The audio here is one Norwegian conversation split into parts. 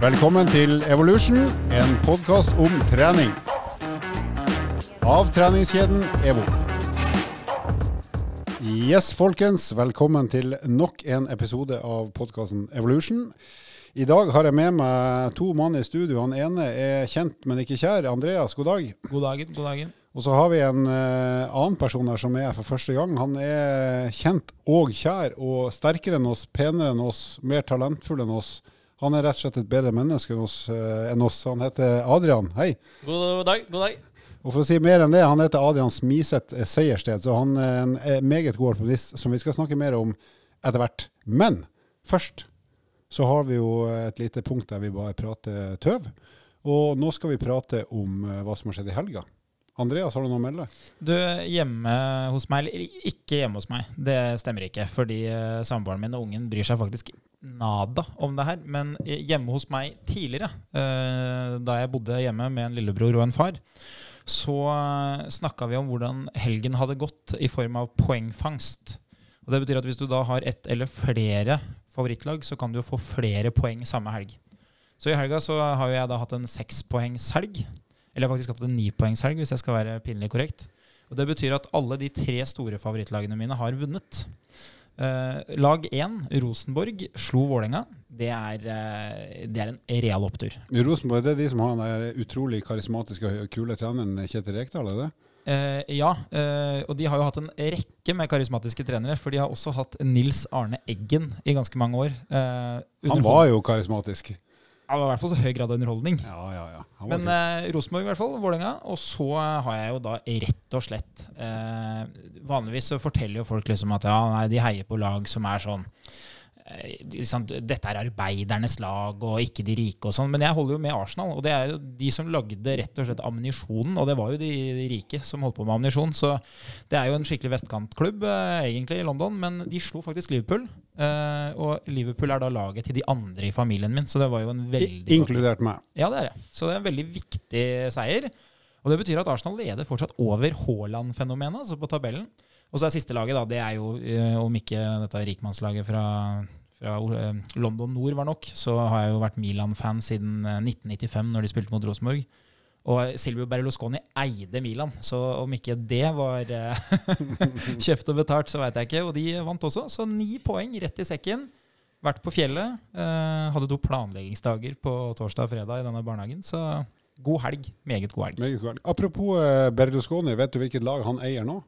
Velkommen til Evolution, en podkast om trening. Av treningskjeden EVO. Yes, folkens. Velkommen til nok en episode av podkasten Evolution. I dag har jeg med meg to mann i studio. Han ene er kjent, men ikke kjær. Andreas, god dag. God dagen, god dagen. Og så har vi en uh, annen person her som er her for første gang. Han er kjent og kjær og sterkere enn oss, penere enn oss, mer talentfull enn oss. Han er rett og slett et bedre menneske enn oss. Uh, enn oss. Han heter Adrian. Hei. God dag. god dag. Og for å si mer enn det, han heter Adrian Smiseth Seiersted, så han er en meget god alpinist som vi skal snakke mer om etter hvert. Men først så har vi jo et lite punkt der vi bare prater tøv. Og nå skal vi prate om uh, hva som har skjedd i helga. Andreas, har du noe å melde? Du, hjemme hos meg, eller ikke hjemme hos meg, det stemmer ikke. Fordi uh, samboeren min og ungen bryr seg faktisk nada om det her. Men hjemme hos meg tidligere, uh, da jeg bodde hjemme med en lillebror og en far, så uh, snakka vi om hvordan helgen hadde gått i form av poengfangst. Og Det betyr at hvis du da har ett eller flere favorittlag, så kan du jo få flere poeng samme helg. Så i helga så har jo jeg da hatt en sekspoengshelg. Eller jeg har faktisk hatt en nipoengshelg, hvis jeg skal være pinlig korrekt. Og Det betyr at alle de tre store favorittlagene mine har vunnet. Uh, lag 1, Rosenborg, slo Vålerenga. Det er, uh, det er en real opptur. Rosenborg det er de som har den utrolig karismatiske og kule treneren Kjetil Rekdal? er det? Uh, ja, og de har jo hatt en rekke med karismatiske trenere. For de har også hatt Nils Arne Eggen i ganske mange år. Han var jo karismatisk. Ja, det var i hvert fall så høy grad av underholdning. Ja, ja, ja. Men eh, Rosenborg, i hvert fall. Vålerenga. Og så har jeg jo da rett og slett eh, Vanligvis så forteller jo folk liksom at ja, nei, de heier på lag som er sånn dette er arbeidernes lag og ikke de rike og sånn. Men jeg holder jo med Arsenal, og det er jo de som lagde rett og slett ammunisjonen. Og det var jo de, de, rike som holdt på med ammunisjon, så det er jo en skikkelig vestkantklubb eh, egentlig i London. Men de slo faktisk Liverpool, eh, og Liverpool er da laget til de andre i familien min. Så det var jo en veldig Inkludert meg. Ja, det er det. Så det er en veldig viktig seier. Og det betyr at Arsenal leder fortsatt over Haaland-fenomenet, altså på tabellen. Og så er siste laget, da, det er jo, eh, om ikke dette rikmannslaget fra fra eh, London nord var nok, så har jeg jo vært Milan-fan siden 1995, eh, når de spilte mot Rosenborg. Og Silvio Berlusconi eide Milan, så om ikke det var eh, kjøpt og betalt, så veit jeg ikke. Og de vant også, så ni poeng rett i sekken. Vært på fjellet. hadde to planleggingsdager på torsdag og fredag i denne barnehagen. Så god helg. Meget god helg. Meget god helg. Apropos Berlusconi, vet du hvilket lag han eier nå?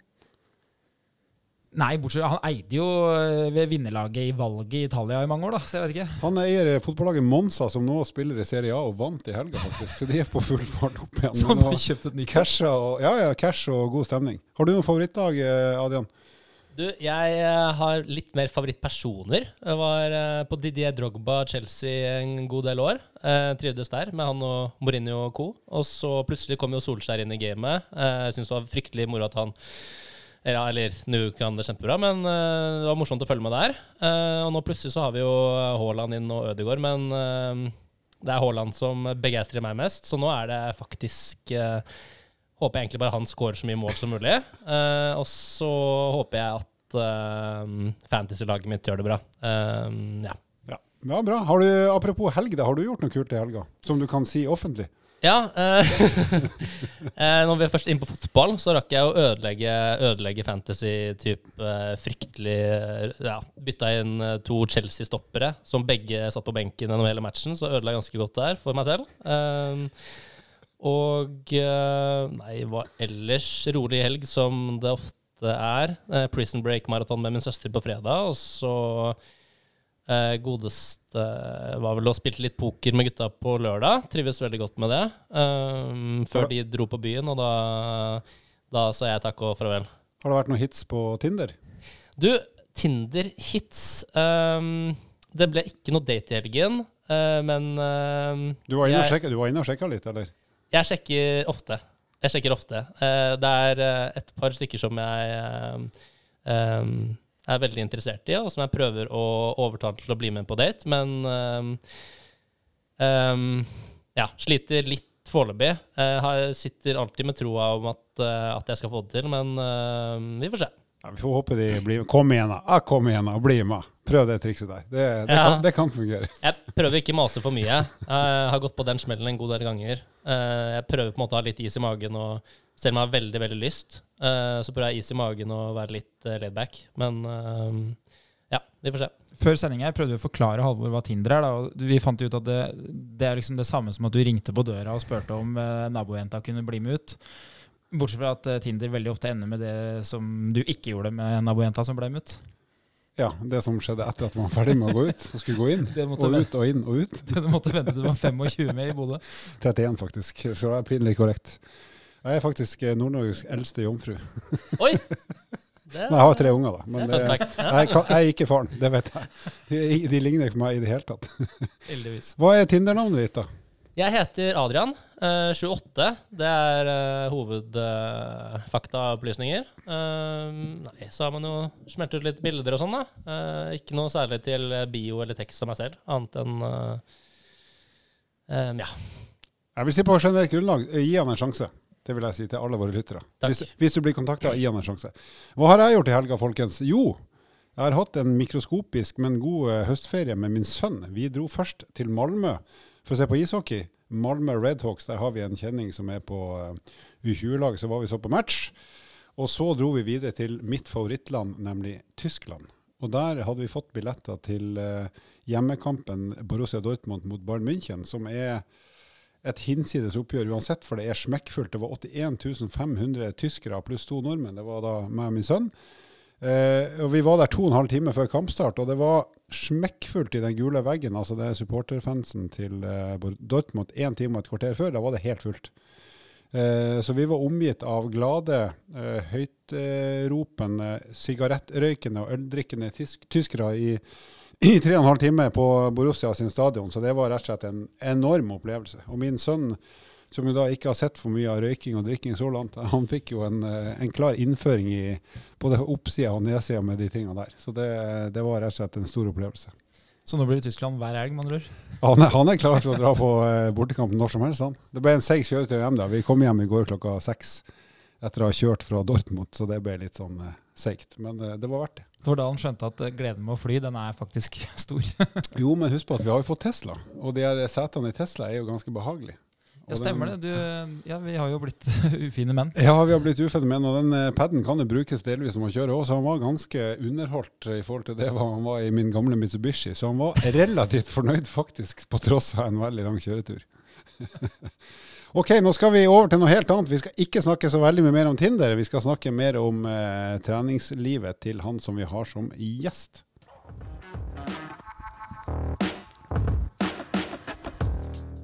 Nei, bortsett Han eide jo eh, ved vinnerlaget i valget i Italia i mange år, da. Så jeg vet ikke. Han eier eh, fotballaget Monza, som nå spiller i Serie A og vant i helga, faktisk. Så de er på full fart opp igjen. Så han har kjøpt et nytt cash og, Ja, ja, cash og god stemning. Har du noen favorittlag, eh, Adrian? Du, jeg har litt mer favorittpersoner. Jeg var på Didier Drogba Chelsea en god del år. Jeg trivdes der med han og Mourinho og co. Og så plutselig kom jo Solskjær inn i gamet. Jeg syns det var fryktelig moro at han ja, eller nå kan det kjempebra, men uh, det var morsomt å følge med der. Uh, og nå plutselig så har vi jo Haaland inn og Ødegaard, men uh, det er Haaland som begeistrer meg mest, så nå er det faktisk Håper jeg egentlig bare han scorer så mye mål som mulig. og så håper jeg at fantasy-laget mitt gjør det bra. ja. ja. Ja, bra. Har du, apropos helg, da, har du gjort noe kult i helga som du kan si offentlig? Ja. Eh, eh, når vi er først inne på fotball, så rakk jeg å ødelegge, ødelegge fantasy-type eh, fryktelig ja, Bytta inn to Chelsea-stoppere som begge satt på benken gjennom hele matchen, så ødela jeg ganske godt der for meg selv. Eh, og Nei, hva ellers? Rolig helg, som det ofte er. Prison Break-maraton med min søster på fredag, og så Eh, godeste var vel å spilte litt poker med gutta på lørdag. Trives veldig godt med det. Um, før de dro på byen, og da, da sa jeg takk og farvel. Har det vært noen hits på Tinder? Du, Tinder-hits um, Det ble ikke noe date i helgen, uh, men uh, du, var jeg, du var inne og sjekka litt, eller? Jeg sjekker ofte. Jeg sjekker ofte. Uh, det er et par stykker som jeg um, er veldig interessert i, og som jeg prøver å overtale til å bli med på date. Men um, um, ja, sliter litt foreløpig. Jeg sitter alltid med troa om at, uh, at, jeg skal få det til, men uh, vi får se. Ja, vi får håpe de blir med. Kom igjen, da! Kom igjen, da! Bli med! Prøv det trikset der. Det, det, Ja. kan, det kan fungere. Jeg prøver ikke å mase for mye. Jeg har gått på den smellen en god del ganger. Eh, Jeg prøver på en måte å ha litt is i magen, og selv om jeg har veldig veldig lyst, eh, så prøver jeg is i magen og være litt eh, laid. Men eh, ja, vi får se. Før sending her prøvde vi å forklare Halvor hva Tinder er. Da, og vi fant ut at det, det er liksom det samme som at du ringte på døra og spurte om nabojenta kunne bli med ut. Bortsett fra at Tinder veldig ofte ender med det som du ikke gjorde med nabojenta som ble med ut. Ja, det som skjedde etter at man var ferdig med å gå ut, og skulle gå inn. Og vente, ut og inn og ut. det måtte vente til du var 25 med i Bodø. 31, faktisk. Så det er pinlig korrekt. Jeg er faktisk eh, Nord-Norges eldste jomfru. Oi! Det, Men jeg har tre unger, da. Men er det, fun jeg, jeg er ikke faren, det vet jeg. De, de ligner ikke på meg i det hele tatt. Heldigvis. Hva er Tinder-navnet ditt, da? Jeg heter Adrian, eh, 28. Det er uh, hovedfaktaopplysninger. nei, så har man jo smelt ut litt bilder og sånn, da. Eh, ikke noe særlig til bio eller tekst av meg selv, annet enn eh, eh, ja. Jeg vil si på generelt grunnlag, eh, gi han en sjanse. Det vil jeg si til alle våre lyttere. Hvis, hvis du blir kontakta, gi han en sjanse. Hva har jeg gjort i helga, folkens? Jo, jeg har hatt en mikroskopisk, men god eh, høstferie med min sønn. Vi dro først til Malmö for å se på ishockey. Malmö Redhawks, der har vi en kjenning som er på eh, U20-laget, så var vi så på match. Og så dro vi videre til mitt favorittland, nemlig Tyskland. Og der hadde vi fått billetter til eh, hjemmekampen Borussia Dortmund mot Bayern München, som er et hinsides oppgjør uansett, for det er smekkfullt. Det var 81 500 tyskere pluss to nordmenn. Det var da meg og min sønn. Eh, og Vi var der to og en halv time før kampstart, og det var smekkfullt i den gule veggen. Altså det er supporterfansen til eh, Dortmund én time og et kvarter før. Da var det helt fullt. Eh, så vi var omgitt av glade, eh, høytropende, sigarettrøykende og øldrikkende tysk tyskere i, i tre og en halv time på Borussia sin stadion. Så det var rett og slett en enorm opplevelse. Og min sønn, som jo da ikke har sett for mye av røyking og drikking så langt, han fikk jo en, eh, en klar innføring i både oppsida og nedsida med de tingene der. Så det, det var rett og slett en stor opplevelse. Så nå blir det Tyskland hver helg, med andre ord. Han han er klar for å dra på eh, bortekamp når som helst. han. Det ble en seig kjøretur hjem. da. Vi kom hjem i går klokka seks etter å ha kjørt fra Dortmund, så det ble litt sånn eh, seigt. Men eh, det var verdt det. Det var da han skjønte at eh, gleden med å fly, den er faktisk stor. Jo, men husk på at vi har jo fått Tesla, og de setene i Tesla er jo ganske behagelige. Ja, stemmer det. Du, ja, vi har jo blitt ufine menn. Ja, vi har blitt ufine menn, og den eh, paden kan jo brukes delvis som å kjøre òg, så han var ganske underholdt i forhold til det han var i min gamle Mitsubishi. Så han var relativt fornøyd, faktisk, på tross av en veldig lang kjøretur. Ok, nå skal vi over til noe helt annet. Vi skal ikke snakke så veldig mye mer om Tinder. Vi skal snakke mer om eh, treningslivet til han som vi har som gjest.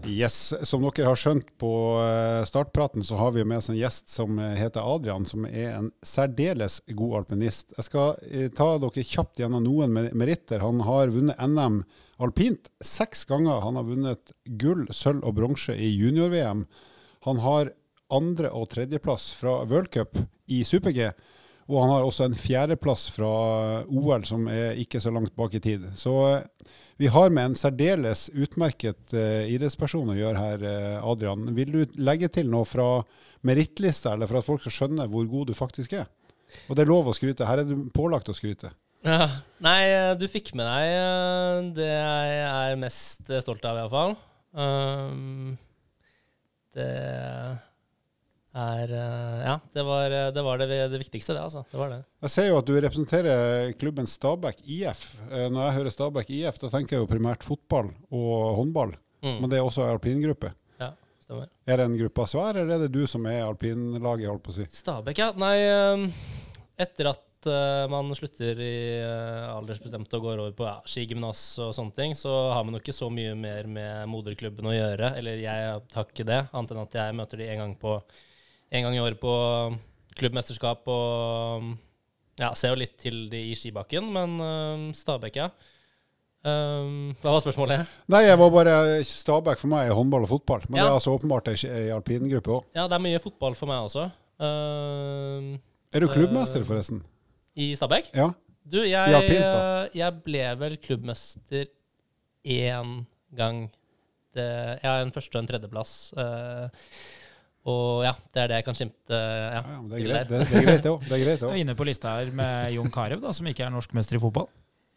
Yes, Som dere har skjønt på eh, startpraten, så har vi med oss en gjest som eh, heter Adrian, som er en særdeles god alpinist. Jeg skal eh, ta dere kjapt gjennom noen meritter. Han har vunnet NM alpint seks ganger. Han har vunnet gull, sølv og bronse i junior-VM. Han har andre- og tredjeplass fra World Cup i super-G. Og han har også en fjerdeplass fra OL, som er ikke så langt bak i tid. Så eh, vi har med en særdeles utmerket uh, idrettsperson å gjøre her, uh, Adrian. Vil du legge til noe fra merittlista, eller for at folk skal skjønne hvor god du faktisk er? Og det er lov å skryte. Her er du pålagt å skryte. Ja. Nei, eh, du fikk med deg eh, det jeg er mest eh, stolt av, iallfall. Um, det er Ja, det var det, var det, det viktigste, det, altså. Det var det. Jeg ser jo at du representerer klubben Stabæk IF. Når jeg hører Stabæk IF, da tenker jeg jo primært fotball og håndball. Mm, Men det er også en alpingruppe. stemmer. Er det en gruppe svær, eller er det du som er alpinlaget, holdt på å si? Stabæk, ja. Nei, eh, etter at eh, man slutter i eh, aldersbestemt og går over på ja, skigymnas og sånne ting, så har man jo ikke så mye mer med moderklubben å gjøre. Eller jeg har ikke det, annet enn at jeg møter de en gang, på, en gang i året på klubbmesterskap og ja, ser jo litt til de i skibakken, men uh, Stabæk, ja. Um, hva var spørsmålet? Nei, jeg var bare Stabæk for meg er håndball og fotball. Men Ja. det er altså åpenbart ei alpingruppe òg. Ja, det er mye fotball for meg også. Uh, Er du Eh, klubbmester, forresten? I Stabæk? Ja. Du, jeg, ja, pint, jeg ble vel klubbmester én gang. Det, jeg har en første og en tredjeplass. eh, og ja, det er det jeg kan skimte. Ja, Ja, men det er greit, det, det er greit det òg. Det er Jeg er inne på lista her med Jon Carew, da, som ikke er norsk mester i fotball.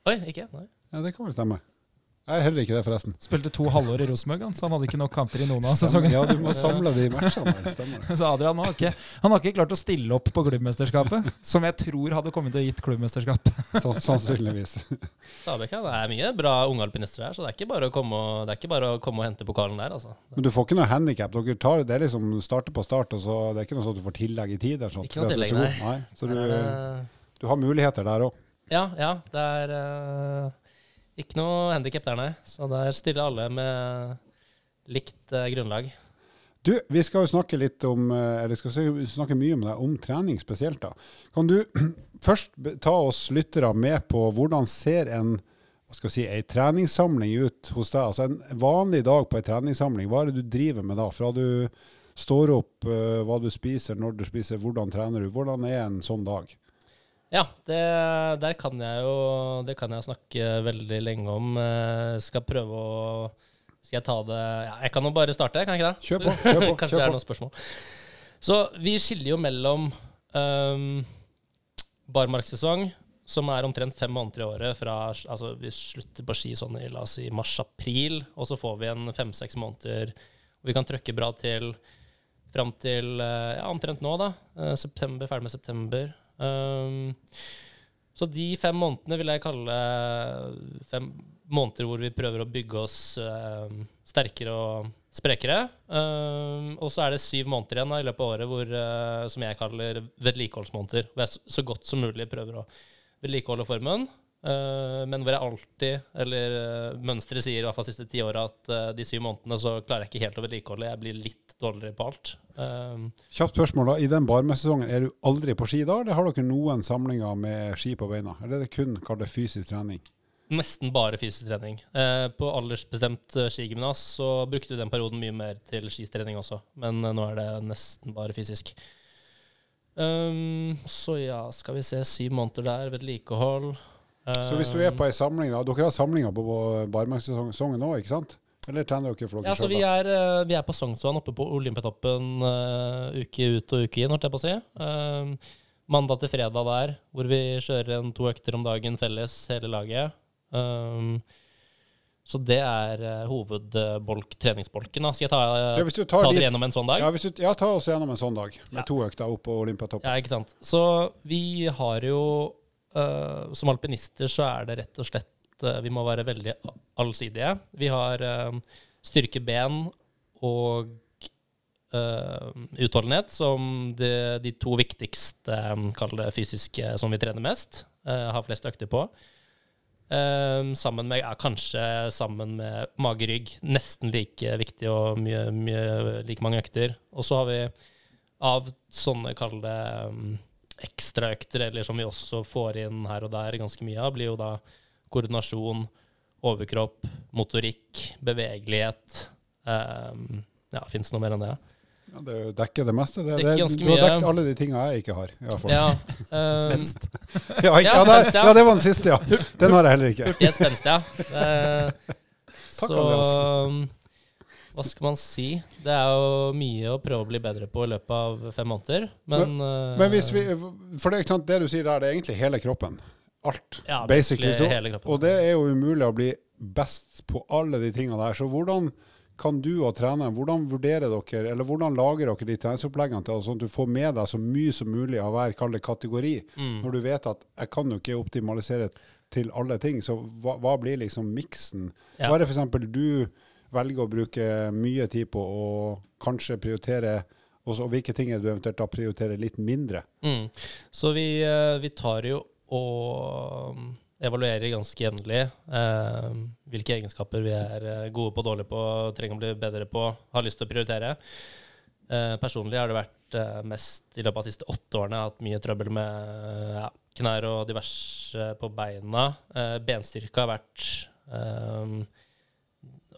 Oi, ikke? Nei. Ja, det kan vel stemme. Jeg er heller ikke det, forresten. Spilte to halvår i Rosenborg, så han hadde ikke nok kamper i noen av sesongene. Ja, du må samle de matchene. Stemmer. Så Adrian har, ikke, han har ikke klart å stille opp på klubbmesterskapet, som jeg tror hadde kommet til å gitt klubbmesterskap. så, Sannsynligvis. Stabæk, ja. Det er mye bra unge alpinister her, så det er ikke bare å komme og, det er ikke bare å, komme og hente pokalen der, altså. Men du får ikke noe handikap. Dere tar, det er liksom starter på start, og så det er ikke noe sånn at du får tillegg i tid. eller sånt, Ikke noe tillegg, nei. nei. Så du, du har muligheter der òg. Ja, ja. Det er eh, ikke noe handikap der, nei. Så der stiller alle med likt eh, grunnlag. Du, vi skal jo snakke litt om eh, Eller skal snakke mye med deg om trening spesielt. da. Kan du først ta oss lyttere med på hvordan ser en hva skal si, ei treningssamling ut hos deg? Altså En vanlig dag på ei treningssamling, hva er det du driver med da? Fra du står opp, eh, hva du spiser, når du spiser, hvordan trener du? Hvordan er en sånn dag? Ja, det, der kan jeg jo Det kan jeg snakke veldig lenge om. Eh, skal prøve å Skal jeg ta det ja, Jeg kan jo bare starte, kan jeg ikke det? Kjør på, kjør på, Kanskje kjør det er noen spørsmål. Så vi skiller jo mellom um, barmarksesong, som er omtrent fem måneder i året fra Altså vi slutter på ski sånn i la oss si mars-april, og så får vi en fem-seks måneder hvor vi kan trøkke bra til fram til eh, ja, omtrent nå, da. Eh, September, ferdig med september. Um, så de fem månedene vil jeg kalle fem måneder hvor vi prøver å bygge oss uh, sterkere og sprekere. Um, og så er det syv måneder igjen da, i løpet av året hvor, uh, som jeg kaller vedlikeholdsmåneder. Hvor jeg så godt som mulig prøver å vedlikeholde formen. Eh, men hvor jeg alltid, eller uh, mønsteret sier i hvert fall de siste ti åra, at eh, de syv månedene så klarer jeg ikke helt å vedlikeholde. Jeg blir litt dårligere på alt. Kjapt spørsmål da. I den barmesesongen, er du aldri på ski da, eller har dere noen samlinger med ski på beina? Eller er det kun kalt fysisk trening? Nesten bare fysisk trening. Eh, på aldersbestemt eh, skigymnas så brukte vi den perioden mye mer til skistrening også, men eh, nå er det nesten bare fysisk. Um, så ja, skal vi se, syv måneder der, vedlikehold. Så hvis du er på ei samling, da, dere har samlinger på barmarkssesongen òg, ikke sant? Eller trener dere for dere ja, sjøl? vi er, eh, vi er på Sognsvann oppe på Olympiatoppen uh, uke ut og uke inn, holdt jeg på å si. Uh, mandag til fredag der, hvor vi kjører en to økter om dagen felles, hele laget. Um, så det er hovedbolk, treningsbolken. Da. Skal jeg ta, Ja, hvis du tar ta de- dere gjennom en sånn dag? Ja, du, ja, ta oss gjennom en sånn dag, med Ja. to økter opp på Olympiatoppen. Ja, ikke sant. Så vi har jo eh, Som alpinister så er det rett og slett uh, Vi må være veldig allsidige. Vi har uh, styrkeben og eh, utholdenhet som de, de to viktigste kall det fysiske som vi trener mest. eh, har flest økter på. Eh, sammen med, ja, kanskje sammen med mage-rygg. Nesten like viktig og mye, mye like mange økter. Og så har vi av sånne kall det um, ekstraøkter, eller som vi også får inn her og der ganske mye av, blir jo da koordinasjon, overkropp, motorikk, bevegelighet. Um, ja, fins det noe mer enn det? Ja, det dekker det meste. Det, det, du har dekket alle de tinga jeg ikke har. I hvert fall. Ja, um, Spenst. Ja, ikke, Ja, ja, spenst, ja. ja, det var den siste, ja. Den har jeg heller ikke. Hurtighet, spenst, ja. Uh, Takk, så Andreas. Hva skal man si? Det er jo mye å prøve å bli bedre på i løpet av fem måneder, men eh, Men hvis vi, for det, ikke sant, det du sier der, det er egentlig hele kroppen. Alt. ja, basically, så- hele kroppen. Og det er jo umulig å bli best på alle de tinga der. Så hvordan kan du og treneren, hvordan vurderer dere, eller hvordan lager dere de treningsoppleggene til sånn at du får med deg så mye som mulig av hver kategori, Mm. når du vet at jeg kan jo ikke optimalisere til alle ting. Så hva, hva blir liksom miksen? Ja. Hva er det f.eks. du velger å bruke mye tid på og kanskje prioritere, og så hvilke ting er du eventuelt da prioriterer litt mindre? Mm. Så vi, eh, vi tar jo og um, evaluerer ganske jevnlig eh, hvilke egenskaper vi er eh, gode på, dårlige på, trenger å bli bedre på, har lyst til å prioritere. Eh, personlig har det vært eh, mest i løpet av de siste åtte årene hatt mye trøbbel med ja, knær og diverse på beina. Eh, benstyrke har vært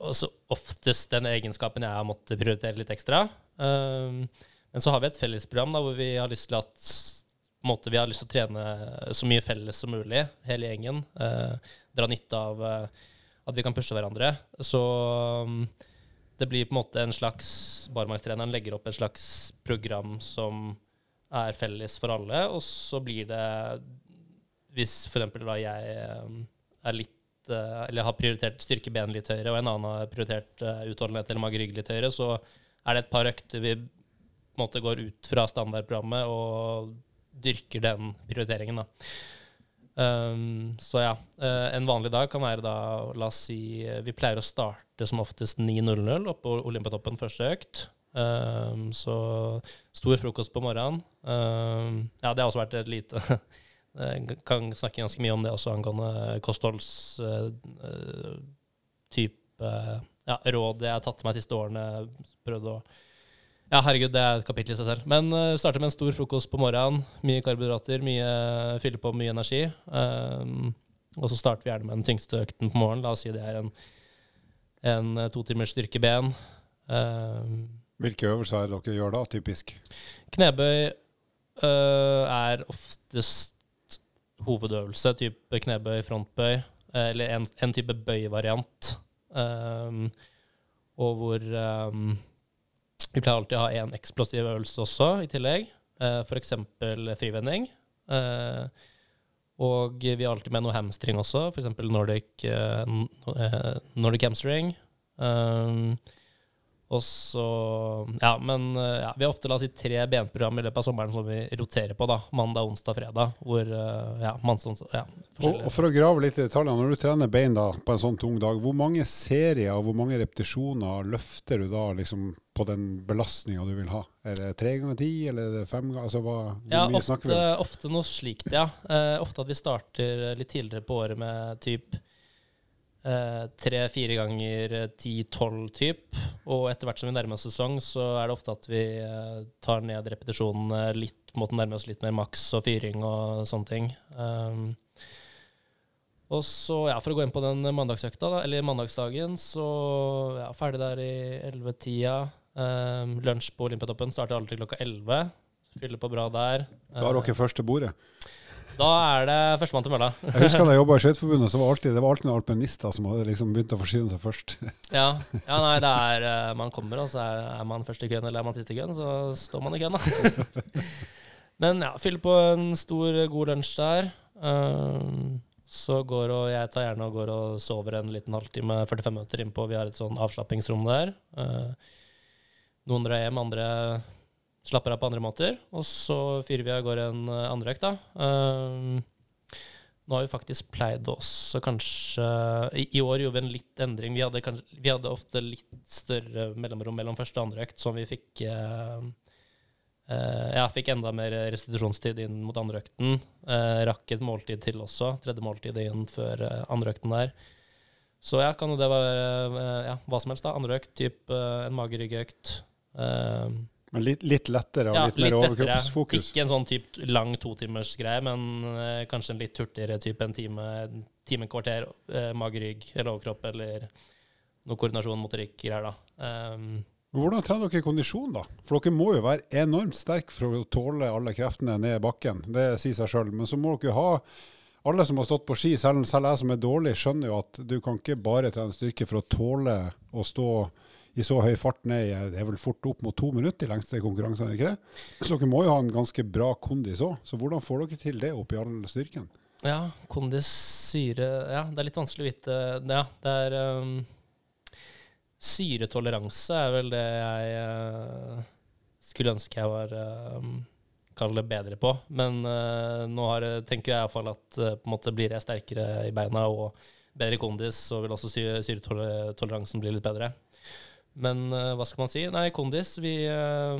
også oftest den egenskapen jeg har måttet prioritere litt ekstra. Um, men så har vi et fellesprogram da, hvor vi har lyst til at måte, vi har lyst til å trene så mye felles som mulig, hele gjengen. Uh, dra nytte av uh, at vi kan pushe hverandre. Så um, det blir på en måte en slags Barmarkstreneren legger opp et slags program som er felles for alle, og så blir det Hvis f.eks. da jeg er litt Eller har prioritert styrke ben litt høyere, og en annen har prioritert eh, utholdenhet eller mage-rygg litt høyere, så er det et par økter vi måte går ut fra standardprogrammet og dyrker den prioriteringen. Um, så ja, eh, en vanlig dag kan være da, la oss si Vi pleier å starte som oftest 9.00 oppe på Olympiatoppen første økt. Um, så stor frokost på morgenen. Um, ja, det har også vært et lite Jeg kan snakke ganske mye om det også angående kostholdstype ja, råd jeg har tatt til meg de siste årene. Prøvd å Ja, herregud, det er et kapittel i seg selv. Men uh, starter med en stor frokost på morgenen. Mye karbohydrater, mye, fyller på mye energi. Um, og så starter vi gjerne med den tyngste økten på morgenen. La oss si det er en, en to timers styrkeben. Um, Hvilke øvelser er det dere gjør da, typisk? Knebøy uh, er oftest hovedøvelse, type knebøy, frontbøy, eller en, en type bøyvariant. Um, og hvor um, vi pleier alltid å ha en eksplosiv øvelse også i tillegg, uh, f.eks. frivending. Uh, og vi har alltid med noe hamstring også, f.eks. Nordic, uh, Nordic hamstring. Um, og så Ja, men ja, vi har ofte la oss si, tre benprogram i løpet av sommeren som vi roterer på. da, Mandag, onsdag, fredag. Hvor, ja, mandag, ja, og, og, For å grave litt i detaljene, når du trener bein da, på en sånn tung dag, hvor mange serier og hvor mange repetisjoner løfter du da liksom, på den belastninga du vil ha? Er det tre ganger ti, eller er det fem ganger? Altså, hva, hvor ja, ofte, ofte noe slikt, ja. Eh, ofte at vi starter litt tidligere på året med typ tre-fire ganger ti-tolv typ. Og etter hvert som vi nærmer oss sesong, så er det ofte at vi tar ned repetisjonene litt, måtte nærme oss litt mer maks og fyring og sånne ting. Um, og så, ja, for å gå inn på den mandagsøkta, da, eller mandagsdagen, så ja, ferdig der i 11-tida. Um, lunsj på Olympiatoppen starter alltid klokka 11. Fyller på bra der. Da har dere første bordet. Da er det førstemann til mølla. Jeg husker da jeg jobba i Skøyteforbundet, så var alltid, det var alltid noen alpinister som hadde liksom begynt å forsyne seg først. ja, ja, nei, det er Man kommer, og så er, er man først i køen eller er man sist i køen, så står man i køen, da. Men ja, fyller på en stor, god lunsj der. Um, så går og jeg tar gjerne og går og sover en liten halvtime, 45 minutter innpå. Vi har et sånn avslappingsrom der. Uh, noen drar hjem, andre slapper av på andre måter. Og så fyrer vi av gårde en andre økt, da. Um, nå har vi faktisk pleid også kanskje i, år gjorde vi en litt endring. Vi hadde, kanskje, vi hadde, ofte litt større mellomrom mellom første og andre økt, som vi fikk uh, uh, Ja, fikk enda mer restitusjonstid inn mot andre økten. Uh, rakk et måltid til også. Tredje måltid inn før andre økten der. Så ja, kan jo det være ja, hva som helst, da. Andre økt, type en mageryggøkt. Uh, men litt, litt, lettere og ja, litt mer overkroppsfokus? Ikke en sånn typ lang totimersgreie, men uh, kanskje en litt hurtigere type en time, time kvarter, uh, mage-rygg eller overkropp, eller noe koordinasjon, motorikk-greier, da. Um, hvordan trener dere kondisjon, da? For dere må jo være enormt sterke for å tåle alle kreftene ned bakken. Det sier seg sjøl. Men så må dere ha Alle som har stått på ski, selv, selv jeg som er dårlig, skjønner jo at du kan ikke bare trene styrke for å tåle å stå i så høy fart ned det er vel fort opp mot to minutter i lengste konkurransene, ikke det? Så dere må jo ha en ganske bra kondis òg. Så hvordan får dere til det oppi all styrken? Ja, kondis, syre Ja, det er litt vanskelig å vite. Ja, det er um, Syretoleranse er vel det jeg uh, skulle ønske jeg var um, Kall det bedre på. Men uh, nå har, tenker jeg iallfall at uh, på en måte blir jeg sterkere i beina og bedre kondis, så vil også syretoleransen bli litt bedre. Men uh, hva skal man si? Nei, kondis Vi uh,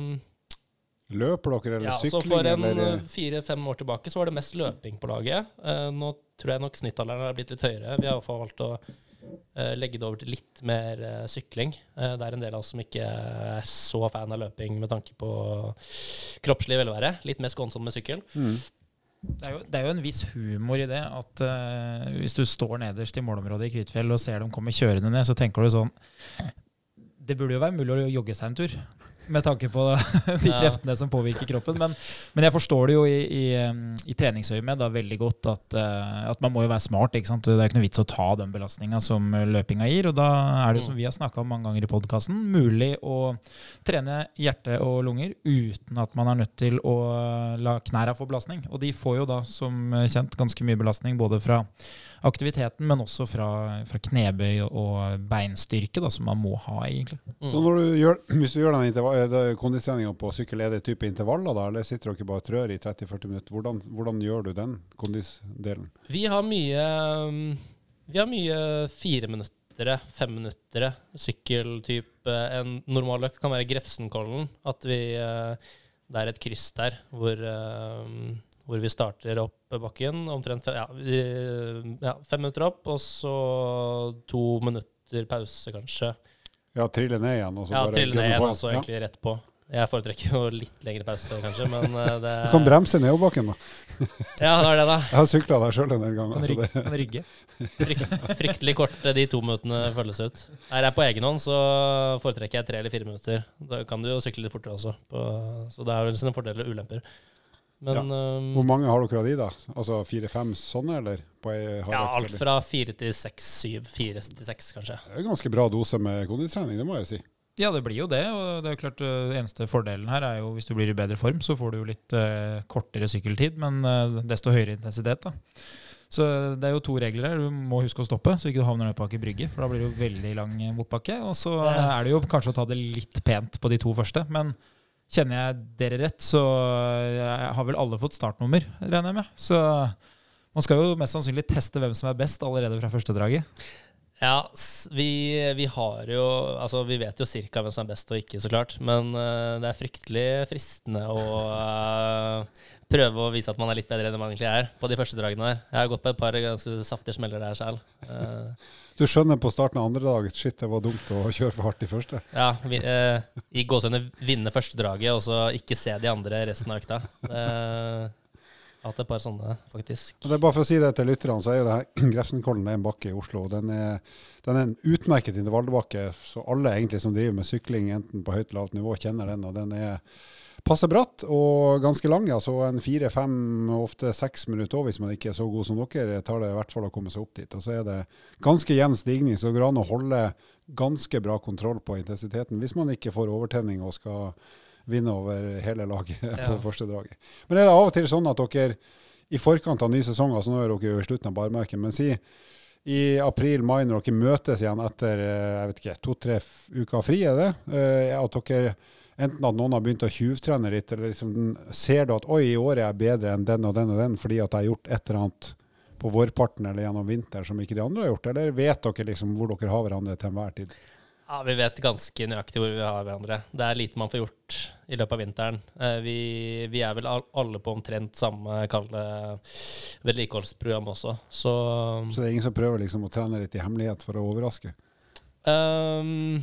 Løper dere eller ja, sykling? Så for en eller? fire-fem år tilbake så var det mest løping på laget. Uh, nå tror jeg nok snittalderen har blitt litt høyere. Vi har i hvert fall valgt å legge det over til litt mer sykling. det er en del av oss som ikke er så fan av løping med tanke på kroppslig velvære. Litt mer skånsom med sykkel. Mm. Det er, jo, det er, jo, en viss humor i det at uh, hvis du står nederst i målområdet i Kvitfjell og ser dem komme kjørende ned, så tenker du sånn det burde jo være mulig å jogge seg en tur, med tanke på de kreftene som påvirker kroppen. Men, men jeg forstår det jo i, i, i treningsøyemed veldig godt at, uh, at, man må jo være smart. ikke sant? Det er ikke noe vits å ta den belastninga som løpinga gir. Og da er det jo, som vi har snakka om mange ganger i podkasten, mulig å trene hjerte og lunger uten at man er nødt til å la knæra få belastning. Og de får jo da som kjent ganske mye belastning både fra aktiviteten, men også fra, fra knebøy og beinstyrke, da, som man må ha, egentlig. Mm. Så når du gjør, hvis du gjør den eh, kondistreninga på sykkel, er det type intervaller da, eller sitter dere bare og trør i 30-40 minutter? Hvordan, hvordan gjør du den kondisdelen? Vi har mye um, Vi har mye fireminuttere, femminuttere sykkeltype. En normal løk kan være Grefsenkollen. At vi eh, Det er et kryss der hvor, eh, hvor vi starter opp bakken. Omtrent fem, ja, ja, fem minutter opp, og så to minutter pause, kanskje. Ja, trille ned igjen, og så Ja, bare trille ned igjen på. også, Ja. egentlig rett på. Jeg foretrekker jo litt lengre pause, kanskje, men eh, det Du kan bremse nedoverbakken, da. Ja, det er det, da. Jeg har sykla der sjøl en del ganger. Kan så rygge. Kan rygge. Frykt, fryktelig kort eh, de to minuttene føles ut. Er jeg på egen hånd, så foretrekker jeg tre eller fire minutter. Da kan du jo sykle litt fortere også. På, så det er vel sine fordeler og ulemper. Men ja. hvor mange har dere av de, da? Altså fire-fem sånne, eller? På ei ja, alt fra fire til seks, syv. Fire til seks, kanskje. Det er ganske bra dose med kondistrening, det må jeg jo si. Ja, det blir jo det. og det er jo klart uh, Eneste fordelen her er jo hvis du blir i bedre form, så får du jo litt uh, kortere sykkeltid, men uh, desto høyere intensitet. da. Så det er jo to regler her. Du må huske å stoppe, så ikke du havner nedpå Aker Brygge. For da blir det jo veldig lang eh, motbakke. Og så Ja. er det jo kanskje å ta det litt pent på de to første. Men kjenner jeg dere rett, så har vel alle fått startnummer, regner jeg med. Så man skal jo mest sannsynlig teste hvem som er best allerede fra første draget. Ja, vi, vi har jo Altså, vi vet jo cirka hvem som er best og ikke, så klart. Men uh, det er fryktelig fristende å uh, prøve å vise at man er litt bedre enn man egentlig er på de første dragene der. Jeg har gått på et par ganske saftige smeller der selv. Eh, Du skjønner på starten av andre dag shit, det var dumt å kjøre for hardt i første. ja, vi, eh, I gåsehudene vinne første draget, og så ikke se de andre resten av økta. Eh, hatt et par sånne, faktisk. Og det er bare for å si det til lytterne, så er jo det her Grefsenkollen en bakke i Oslo. Den er, den er en utmerket intervallbakke, så alle egentlig som driver med sykling, enten på høyt eller lavt nivå, kjenner den. og den er passe bratt og ganske lang. Altså en fire-fem, ofte seks minutter òg, hvis man ikke er så god som dere, tar det i hvert fall å komme seg opp dit. Og så er det ganske jevn stigning, så det går an å holde ganske bra kontroll på intensiteten hvis man ikke får overtenning og skal vinne over hele laget Ja. på første draget. Men er det av og til sånn at dere i forkant av ny sesong, altså nå er dere jo i slutten av barmarken, men si i april-mai når dere møtes igjen etter eh, jeg vet ikke, to-tre uker fri, er det? Eh, At dere enten at noen har begynt å tjuvtrene litt, eller liksom, ser du at oi, i år er jeg bedre enn den og den og den fordi at jeg har gjort et eller annet på vårparten eller gjennom vinteren som ikke de andre har gjort, eller vet dere liksom hvor dere har hverandre til enhver tid? Ja, Vi vet ganske nøyaktig hvor vi har hverandre. Det er lite man får gjort i løpet av vinteren. Eh, Vi, vi er vel alle på omtrent samme kalde vedlikeholdsprogram også, så Så det er ingen som prøver liksom å trene litt i hemmelighet for å overraske? Ehm,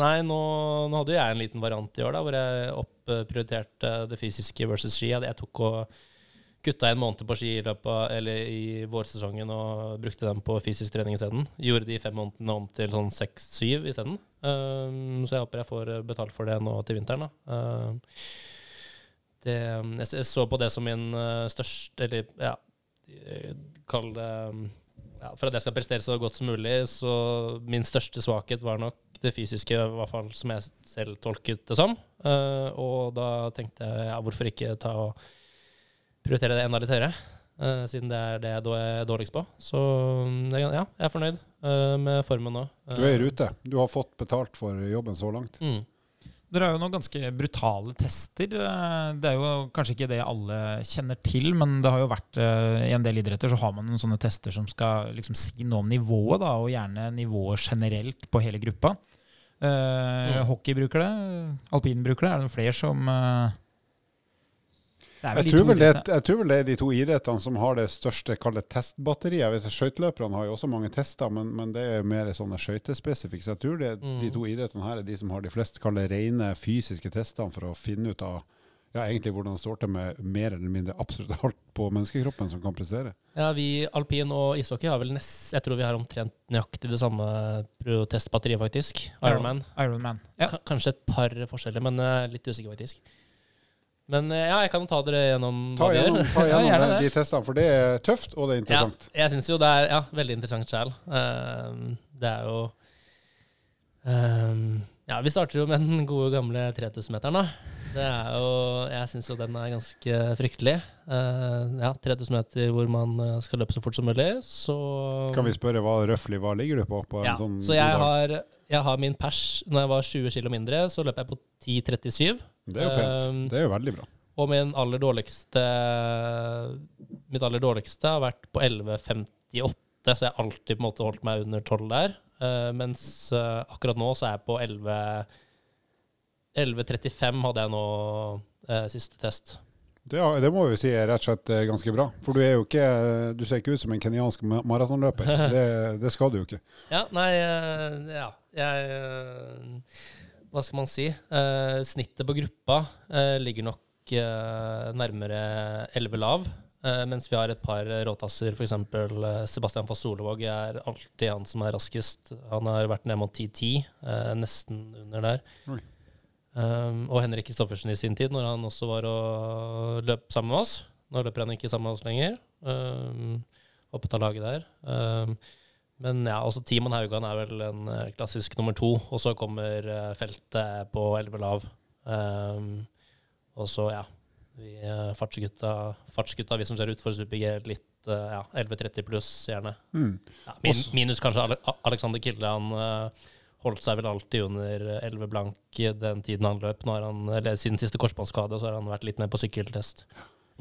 Nei, nå, nå hadde jeg en liten variant i år, da, hvor jeg opprioriterte det fysiske versus ski. Jeg tok og kutta en måned på ski i løpet eller i vårsesongen og brukte den på fysisk trening isteden. Gjorde de fem månedene om til sånn seks-syv isteden. Um, så jeg håper jeg får betalt for det nå til vinteren. Da. Um, det, jeg så på det som min uh, største Eller ja, eh, kall det um, ja, For at jeg skal prestere så godt som mulig, så min største svakhet var nok det fysiske, i hvert fall som jeg selv tolket det som. Uh, og da tenkte jeg ja, hvorfor ikke ta og prioritere det enda litt høyere, Uh, siden det er det jeg er dårligst på. Så ja, jeg er fornøyd uh, med formen nå. Du er i rute. Du har fått betalt for jobben så langt. Mm. Dere har jo noen ganske brutale tester. Eh, Det er jo kanskje ikke det alle kjenner til, men det har jo vært eh, i en del idretter så har man noen sånne tester som skal liksom si noe om nivået, da, og gjerne nivået generelt på hele gruppa. Eh, Mm. Hockey bruker det, alpin bruker det. Er det noen flere som eh, Jeg tror, vel det, jeg tror vel det er de to idrettene som har det største kallet testbatteriet. Jeg vet at Skøyteløperne har jo også mange tester, men, men det er mer sånne skøytespesifikke. Så jeg tror det, Mm. de to idrettene her er de som har de fleste kallet rene fysiske testene for å finne ut av ja, egentlig hvordan det står til med mer eller mindre absolutt alt på menneskekroppen som kan prestere. Ja, vi alpin og ishockey har vel nest, Jeg tror vi har omtrent nøyaktig det samme testbatteriet, faktisk. Ironman. Iron Ja. Kanskje et par forskjeller, men er litt usikker, faktisk. Men eh, ja, jeg kan ta dere gjennom Ta hva gjennom, ta gjennom ja, de, testene, for det er tøft og det er interessant. Ja, jeg syns jo det er ja, veldig interessant sjøl. det er jo um, Ja, vi starter jo med den gode gamle 3000-meteren, da. Det er jo, jeg syns jo den er ganske fryktelig. Uh, ja, 3000 meter hvor man eh, skal løpe så fort som mulig, så Kan vi spørre hva røftlig hva ligger du på? på ja, sånn så jeg har, jeg har, min pers Når jeg var 20 kg mindre, så løp jeg på 10,37. Det er jo pent. Um, det er jo veldig bra. Og min aller dårligste Mitt aller dårligste har vært på 11,58, så jeg har alltid på en måte holdt meg under 12 der. Uh, mens uh, akkurat nå så er jeg på 11 11.35 hadde jeg nå uh, siste test. Det, det, må vi si er rett og slett ganske bra. For du er jo ikke Du ser ikke ut som en kenyansk maratonløper. Det, det, skal du jo ikke. Ja, nei Ja, jeg Hva skal man si? snittet på gruppa ligger nok nærmere 11 lav. Uh, mens vi har et par råtasser, f.eks. Eh, Sebastian Foss Solevåg er alltid han som er raskest. Han har vært ned mot 10-10, uh, nesten under der. Um, og Henrik Kristoffersen i sin tid, når han også var og løp sammen med oss. Nå løper han ikke sammen med oss lenger. Um, oppe av laget der. Um, men ja, også Timon Haugan er vel en klassisk nummer to. Og så kommer feltet på 11 lav. Um, og så, ja, vi uh, fartsgutta, fartsgutta, vi som ser ut for Super-G, litt ja, 11.30 pluss, gjerne. Mm. Ja, min, minus kanskje Alexander Kilde. Han holdt seg vel alltid under 11 blank den tiden han løp. Nå har han, eller Siden siste korsbåndskade så har han vært litt mer på sykkeltest.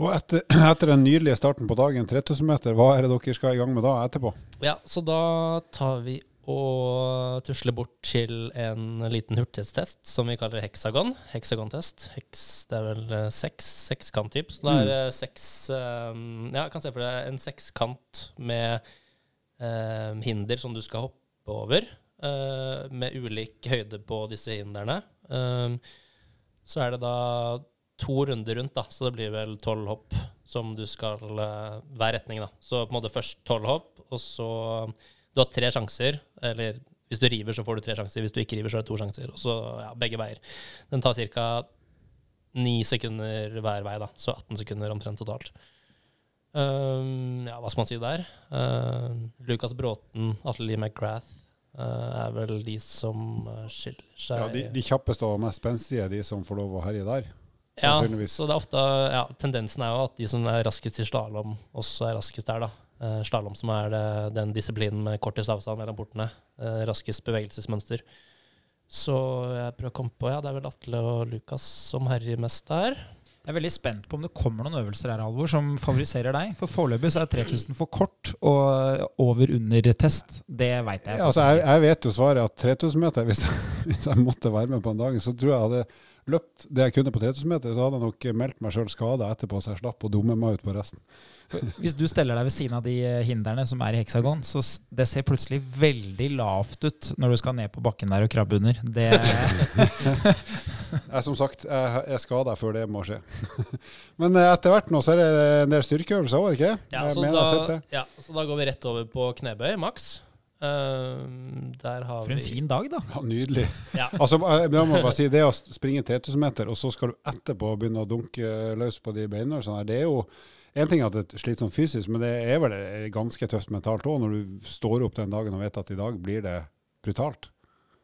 Og etter, etter, den nydelige starten på dagen, 3000 meter, hva er det dere skal i gang med da etterpå? Ja, så da tar vi og tusle bort til en liten hurtighetstest som vi kaller heksagon. Heksagontest. Heks, det er vel uh, seks, sekskant-typ. Så det er mm. seks um, Ja, jeg kan se for deg en sekskant med uh, hinder som du skal hoppe over, med ulik høyde på disse hindrene. så er det da to runder rundt, da, så det blir vel tolv hopp som du skal Hver retning, da. Så på en måte først tolv hopp, og så du har tre sjanser, eller hvis du river, så får du tre sjanser. Hvis du ikke river, så er det to sjanser. Og så ja, begge veier. Den tar ca. ni sekunder hver vei, da. Så 18 sekunder omtrent totalt. Um, ja, hva skal man si der? Uh, Lucas Bråten, Atle Lee McGrath uh, er vel de som uh, skiller seg Ja, De, de kjappeste og mest spenstige de som får lov å herje der? Ja, så det er ofte, ja, tendensen er jo at de som er raskest i slalåm, også er raskest der, da. Uh, slalåm, som er det, den disiplinen med kortest avstand mellom portene. Uh, raskest bevegelsesmønster. Så jeg prøver å komme på Ja, det er vel Atle og Lukas som herjer mest der. Jeg er veldig spent på om det kommer noen øvelser her, Alvor, som favoriserer deg. For foreløpig så er 3000 for kort og over-under-test. Det veit jeg. Ja, altså, jeg. jeg. vet jo svaret at 3000 meter, hvis jeg, hvis jeg måtte være med på en dag, så tror jeg jeg hadde løpt det jeg kunne på 3000 meter, så hadde jeg nok meldt meg sjøl skada etterpå, så jeg slapp å dumme meg ut på resten. Hvis du steller deg ved siden av de eh, hindrene som er i heksagon, så det ser plutselig veldig lavt ut når du skal ned på bakken der og krabbe under. Det jeg, som sagt, jeg er skada før det må skje. Men eh, etter hvert nå så er det en del styrkeøvelser òg, ikke ja så, da, ja, så da går vi rett over på knebøy, maks. Uh, For en vi... fin dag, da. Ja, nydelig. Ja. altså, jeg må bare si, Det å springe 3000 meter, og så skal du etterpå begynne å dunke løs på de beina, sånn det er jo en ting at det er slitsomt fysisk, men det er vel ganske tøft mentalt òg, når du står opp den dagen og vet at i dag blir det brutalt.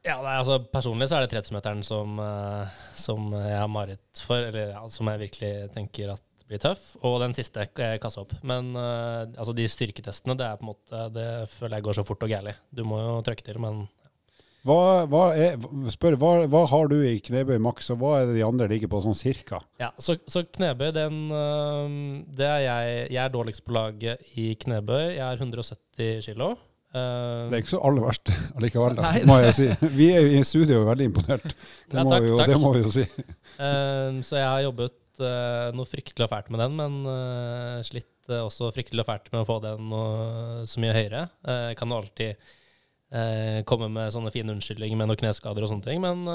Ja, nei, altså Personlig så er det 30-meteren som, uh, som jeg har mareritt for, eller ja, som jeg virkelig tenker at blir tøff. Og den siste eh, kassa opp. Men uh, altså de styrketestene, det er på en måte, det føler jeg går så fort og gærlig. Du må jo trøkke til, men hva, hva, er, spør, hva, hva, har du i knebøy maks, og hva er det de andre ligger på sånn cirka? Ja, Så, så knebøy, den det er jeg, jeg er dårligst på laget i knebøy. Jeg er 170 kilo. Uh, det er ikke så aller verst allikevel, da, må jeg si. Vi er jo i studio veldig imponert. Det, ja, må, takk, vi jo, det må vi jo si. Uh, så jeg har jobbet uh, noe fryktelig og fælt med den, men slitt også fryktelig og fælt med å få den noe, så mye høyere. Uh, kan jo alltid komme med sånne fine unnskyldninger med noen kneskader og sånne ting. Men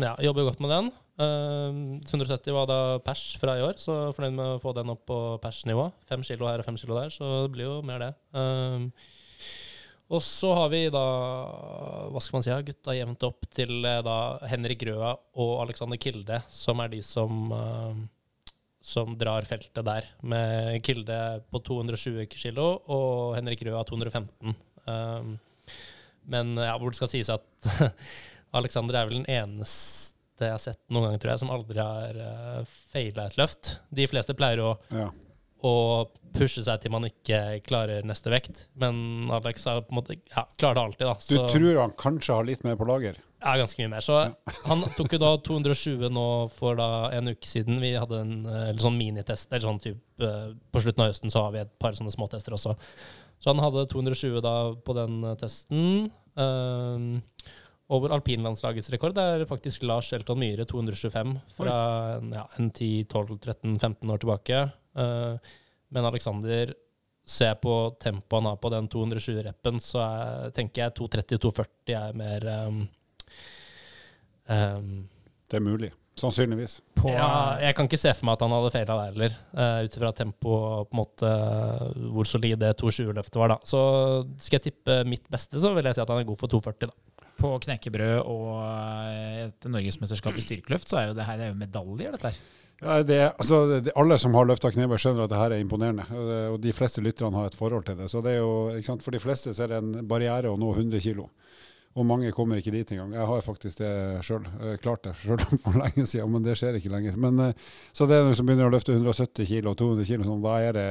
ja, jobber godt med den. Eh, 170 var da pers fra i år, så fornøyd med å få den opp på persnivå. Fem kilo her og fem kilo der, så det blir jo mer det. Eh, og så har vi da hva skal man si, gutta jevnt opp til eh, da Henrik Røa og Alexander Kilde, som er de som eh, som drar feltet der, med Kilde på 220 kg og Henrik Røa 215. Um, men ja, hvor det skal sies at Alexander er vel den eneste jeg har sett noen gang, tror jeg, som aldri har feila et løft. De fleste pleier å, Ja. Å pushe seg til man ikke klarer neste vekt, men Alex har på en måte, ja, klarer det alltid. da. Du tror han kanskje har litt mer på lager? ja, ganske mye mer. Så han tok jo da 220 nå for da en uke siden. Vi hadde en eh, eller sånn minitest. eller sånn typ, eh, På slutten av høsten så har vi et par sånne småtester også. Så han hadde 220 da på den eh, testen. Um, over alpinlandslagets rekord er faktisk Lars Elton Myhre 225 fra ja, en 10-12-13-15 år tilbake. Eh, men Alexander Ser jeg på tempoet han har på den 220-reppen, så er, tenker jeg 230-240 er mer um, um, Det er mulig. Sannsynligvis. På, ja, jeg kan ikke se for meg at han hadde feila der heller, uh, ut ifra tempo og på en måte uh, hvor solid det 220-løftet var. da. Så skal jeg tippe mitt beste, så vil jeg si at han er god for 240. da. på knekkebrød og eh, et norgesmesterskap i styrkeløft, så er jo det her det er jo medaljer, dette her. Ja, det, altså, det, alle som har løfta knebøy, skjønner at det her er imponerende. Og de fleste lytterne har et forhold til det. Så det er jo, sant? For de fleste så er det en barriere å nå 100 kg. Og mange kommer ikke dit engang. Jeg har faktisk det sjøl. Klart det sjøl for lenge siden, men det skjer ikke lenger. Men, eh, så det er noen som begynner å løfte 170 kg og 200 kg, sånn, da er det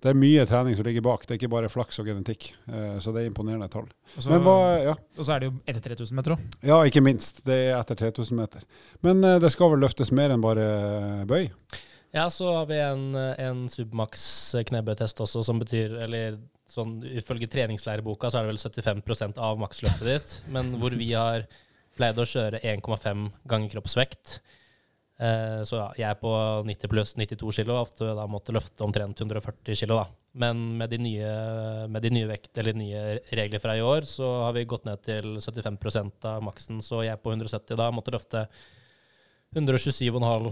det er mye trening som ligger bak. Det er ikke bare flaks og genetikk. Eh, Så det er imponerende tall. Og så, Men hva, ja. og så er det jo etter 3000 meter òg. ja, ikke minst. Det er etter 3000 meter. Men eh, det skal vel løftes mer enn bare bøy? Ja, så har vi en, en submax knebøytest også, som betyr Eller sånn ifølge treningslæreboka så er det vel 75% av maksløftet ditt, men hvor vi har pleid å kjøre 1,5 ganger kroppsvekt. Eh, så ja, jeg er på 90 pluss 92 kilo, ofte da måtte løfte omtrent 140 kilo, da. Men med de nye, med de nye vekt, nye regler fra i år, så har vi gått ned til 75% av maksen, så jeg er på 170 da måtte løfte 127,5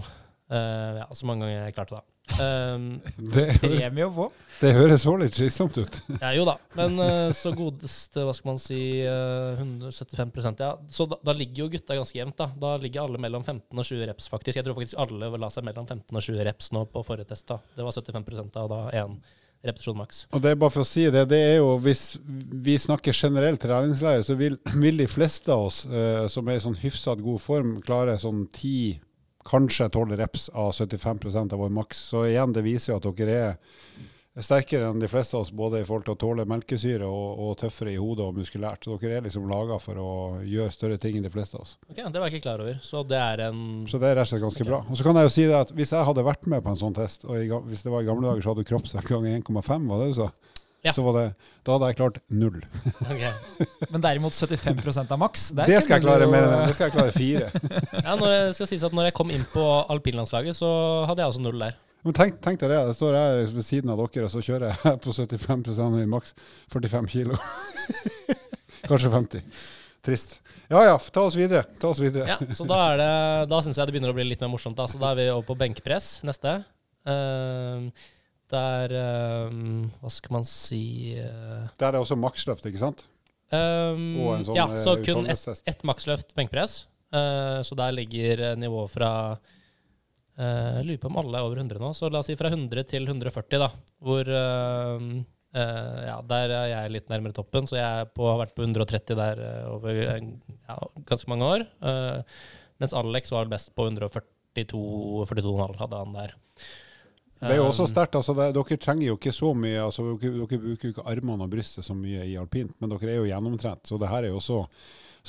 eh, ja, så mange ganger jeg klarte, da. Um, Det, Premie å få. det høres så litt slitsomt ut. ja, jo da, men uh, så godeste, hva skal man si, uh, 175% ja. Så da, da ligger jo gutta ganske jevnt, da. Da ligger alle mellom 15 og 20 reps, faktisk. Jeg tror faktisk alle la seg mellom 15 og 20 reps nå på forrige test, da. Det var 75 da, og da én repetisjon maks. Og det er bare for å si det, det er jo hvis vi snakker generelt treningsleir, så vil, vil de fleste av oss uh, som er i sånn hyfsat god form, klare sånn 10, kanskje 12 reps av 75% av vår maks. Så igjen, det viser jo at dere er sterkere enn de fleste av oss, både i forhold til å tåle melkesyre og, og tøffere i hodet og muskulært. Så dere er liksom laga for å gjøre større ting enn de fleste av oss. Ok, Det var jeg ikke klar over. Så det er en Så det er rett og slett ganske bra. Og så kan jeg jo si det at hvis jeg hadde vært med på en sånn test, og i, hvis det var i gamle dager, så hadde du kroppsvekt ganger 1,5, var det du sa? Ja. Så var det, da hadde jeg klart null. Okay. Men derimot 75 av maks. Det skal jeg klare mer enn det skal jeg klare fire. Ja, når jeg skal sies at når jeg kom inn på alpinlandslaget, så hadde jeg også null der. Men tenk, tenk deg det, jeg står her ved siden av dere, og så kjører jeg på 75% i maks 45 kilo. Kanskje 50. Trist. Ja ja, ta oss videre. Ta oss videre. Ja, så da er det Da syns jeg det begynner å bli litt mer morsomt. Da. Så da er vi over på benkpress neste. Ehm, der er Hva skal man si eh, Der er også maksløft, ikke sant? Um, sånn Ja, så eh, kun ett et maksløft benkpress. Uh, så der ligger eh, nivået fra uh, lurer på om alle er over 100 nå, så la oss si fra 100 til 140, da. Hvor uh, uh, Ja, der er jeg litt nærmere toppen, så jeg er på, har vært på 130 der eh, over eh, ja, ganske mange år. Eh, mens Alex var best på 142 42,5 hadde han der. Det er jo også Um, sterkt. altså Dere trenger jo ikke så mye altså Dere, dere bruker jo ikke armene og brystet så mye i alpint, men dere er jo gjennomtrent. Så det her er jo også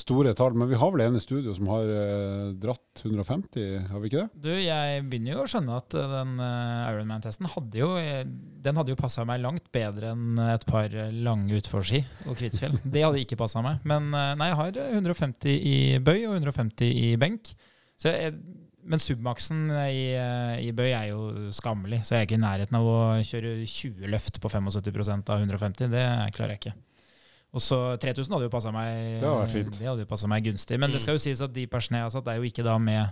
store tall. Men vi har vel en i studio som har eh, dratt 150, har vi ikke det? Du, jeg begynner jo å skjønne at eh, den eh, Ironman-testen hadde jo eh, Den hadde jo passa meg langt bedre enn et par lange utforski og Kvitfjell. Det hadde ikke passa meg. Men nei, jeg har 150 i bøy og 150 i benk. Så jeg, men submaksen i, eh, i bøy er jo skammelig, så jeg er ikke i nærheten av å kjøre 20 løft på 75% av 150. Det klarer jeg ikke. Og så 3000 hadde jo passa meg meg gunstig. Men det skal jo sies at de persene jeg har satt, er jo ikke da med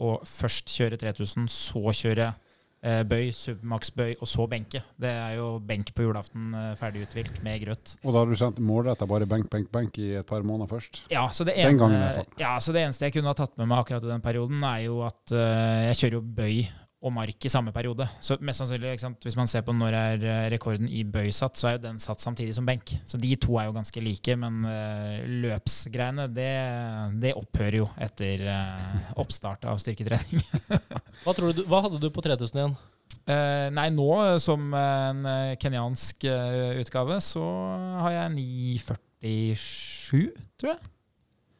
å først kjøre 3000, så kjøre eh, bøy, submax-bøy, og så benke. Det er jo benk på julaften, eh, ferdig uthvilt med grøt. Og da har du trent målretta bare benk, benk, benk i et par måneder først? Ja, så det, Den ene, gangen i hvert fall. ja, så det eneste jeg kunne ha tatt med meg akkurat i den perioden, er jo at uh, jeg kjører jo bøy og mark i samme periode. Så mest sannsynlig? Hvis man ser på når er eh, rekorden i bøy satt, så er jo den satt samtidig som benk. Så de to er jo ganske like, men uh, løpsgreiene, det, det, opphører jo etter uh, oppstart av styrketrening. hva, du, hva, hadde du på 3000 igjen? Uh, nei, nå som en kenyansk utgave, så har jeg 9,47, tror jeg.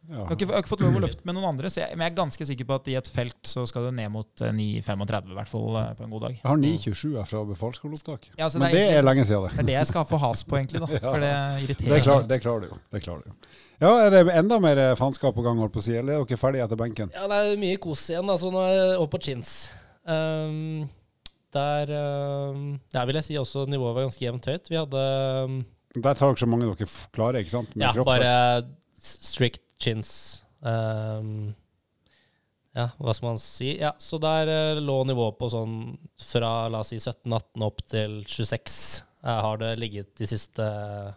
Jeg har, ikke, jeg, har ikke, fått lov å løfte med noen andre, jeg, men jeg er ganske sikker på at i et felt så skal du ned mot 9,35 i hvert fall eh, på en god dag. Jeg har 9,27 fra befalsskoleopptak. Ja, men det er, egentlig, er, lenge siden. Det er det jeg skal få has på, egentlig. da, ja. For det irriterer det, klar, det klarer du jo. Det klarer du jo. Ja, Er det enda mer eh, faenskap på gang, holdt på å si, eller er dere ferdige etter benken? Ja, Det er mye kos igjen. altså Nå er det opp på chins. Um, der um, der vil jeg si også nivået var ganske jevnt høyt. Vi hadde um, Der tar dere så mange dere klarer, ikke sant? Med ja, bare strict chins. Um, ja, hva skal man si? Ja, så der uh, lå nivået på sånn fra la oss si 17-18 opp til 26. Har det ligget de siste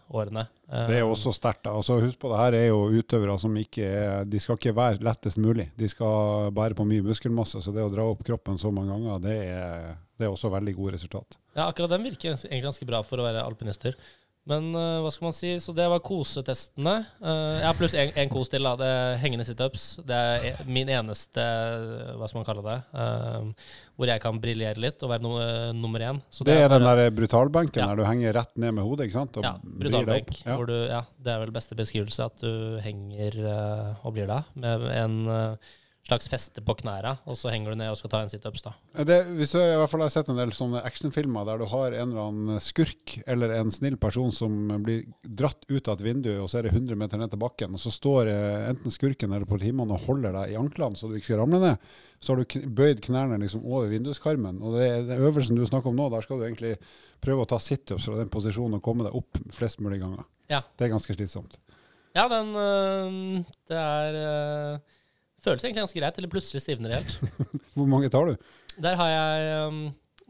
årene. Det er også sterkt. Altså, husk på det her er jo utøvere som ikke er De skal ikke være lettest mulig. De skal bære på mye muskelmasse, så det å dra opp kroppen så mange ganger, det er, det er også veldig gode resultat. Ja, akkurat den virker egentlig ganske bra for å være alpinister. Men uh, hva skal man si, så det var kosetestene. Uh, ja, pluss én kos til. da, det er Hengende situps. Det er e, min eneste, hva skal man kalle det, uh, hvor jeg kan briljere litt og være no, nummer én. Så det, det er, den der brutalbenken ja. der du henger rett ned med hodet? ikke sant? Og ja, brutalbenk. Ja. Hvor du, ja, det er vel beste beskrivelse, at du henger og blir da, med en slags feste på knærne, og så henger du ned og skal ta en situps. hvis jeg, i hvert fall har sett en del sånne actionfilmer der du har en eller annen skurk eller en snill person som blir dratt ut av et vindu, og så er det 100 meter ned til bakken, og så står eh, enten skurken eller politimannen og holder deg i anklene så du ikke skal ramle ned. Så har du bøyd knærne liksom over vinduskarmen. Og det, den øvelsen du snakker om nå, der skal du egentlig prøve å ta situps fra den posisjonen og komme deg opp flest mulig ganger. Ja. Det er ganske slitsomt. Ja, den øh, Det er øh Føles egentlig ganske greit, eller plutselig stivner det helt. Hvor mange tar du? Der har jeg, um,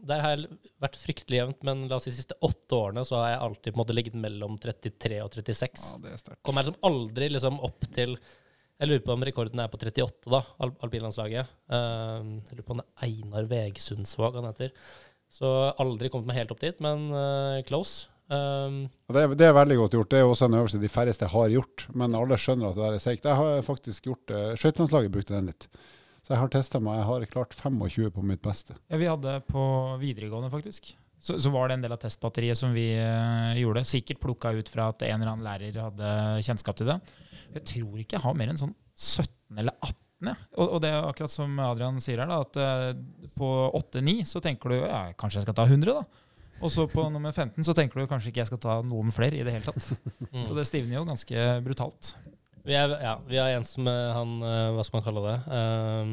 der har jeg vært fryktelig jevnt, men la oss si de siste åtte årene så har jeg alltid på en måte ligget mellom 33 og 36. Ja, det er sterkt. Kommer liksom aldri liksom opp til Jeg lurer på om rekorden er på 38, da, alpinlandslaget. Uh, jeg lurer på om det er Einar Vegsundsvåg han heter. Så aldri kommet meg helt opp dit, men uh, close. Um, det, er, det, er, veldig godt gjort. Det er også en øvelse de færreste har gjort. Men alle skjønner at det er seigt. Jeg har faktisk gjort det. Uh, Skøytelandslaget brukte den litt. Så jeg har testa meg. Jeg har klart 25 på mitt beste. Ja, Vi hadde på videregående, faktisk. Så, så var det en del av testbatteriet som vi uh, gjorde. Sikkert plukka ut fra at en eller annen lærer hadde kjennskap til det. Jeg tror ikke jeg har mer enn sånn 17 eller 18. Ja. Og, og, det er akkurat som Adrian sier her, da, at uh, på 8-9 så tenker du ja, kanskje jeg skal ta 100, da. Og så på nummer 15 så tenker du kanskje ikke jeg skal ta noen flere i det hele tatt. Mm. Så det stivner jo ganske brutalt. Vi er, ja, vi er en som eh, han eh, Hva skal man kalle det? Um,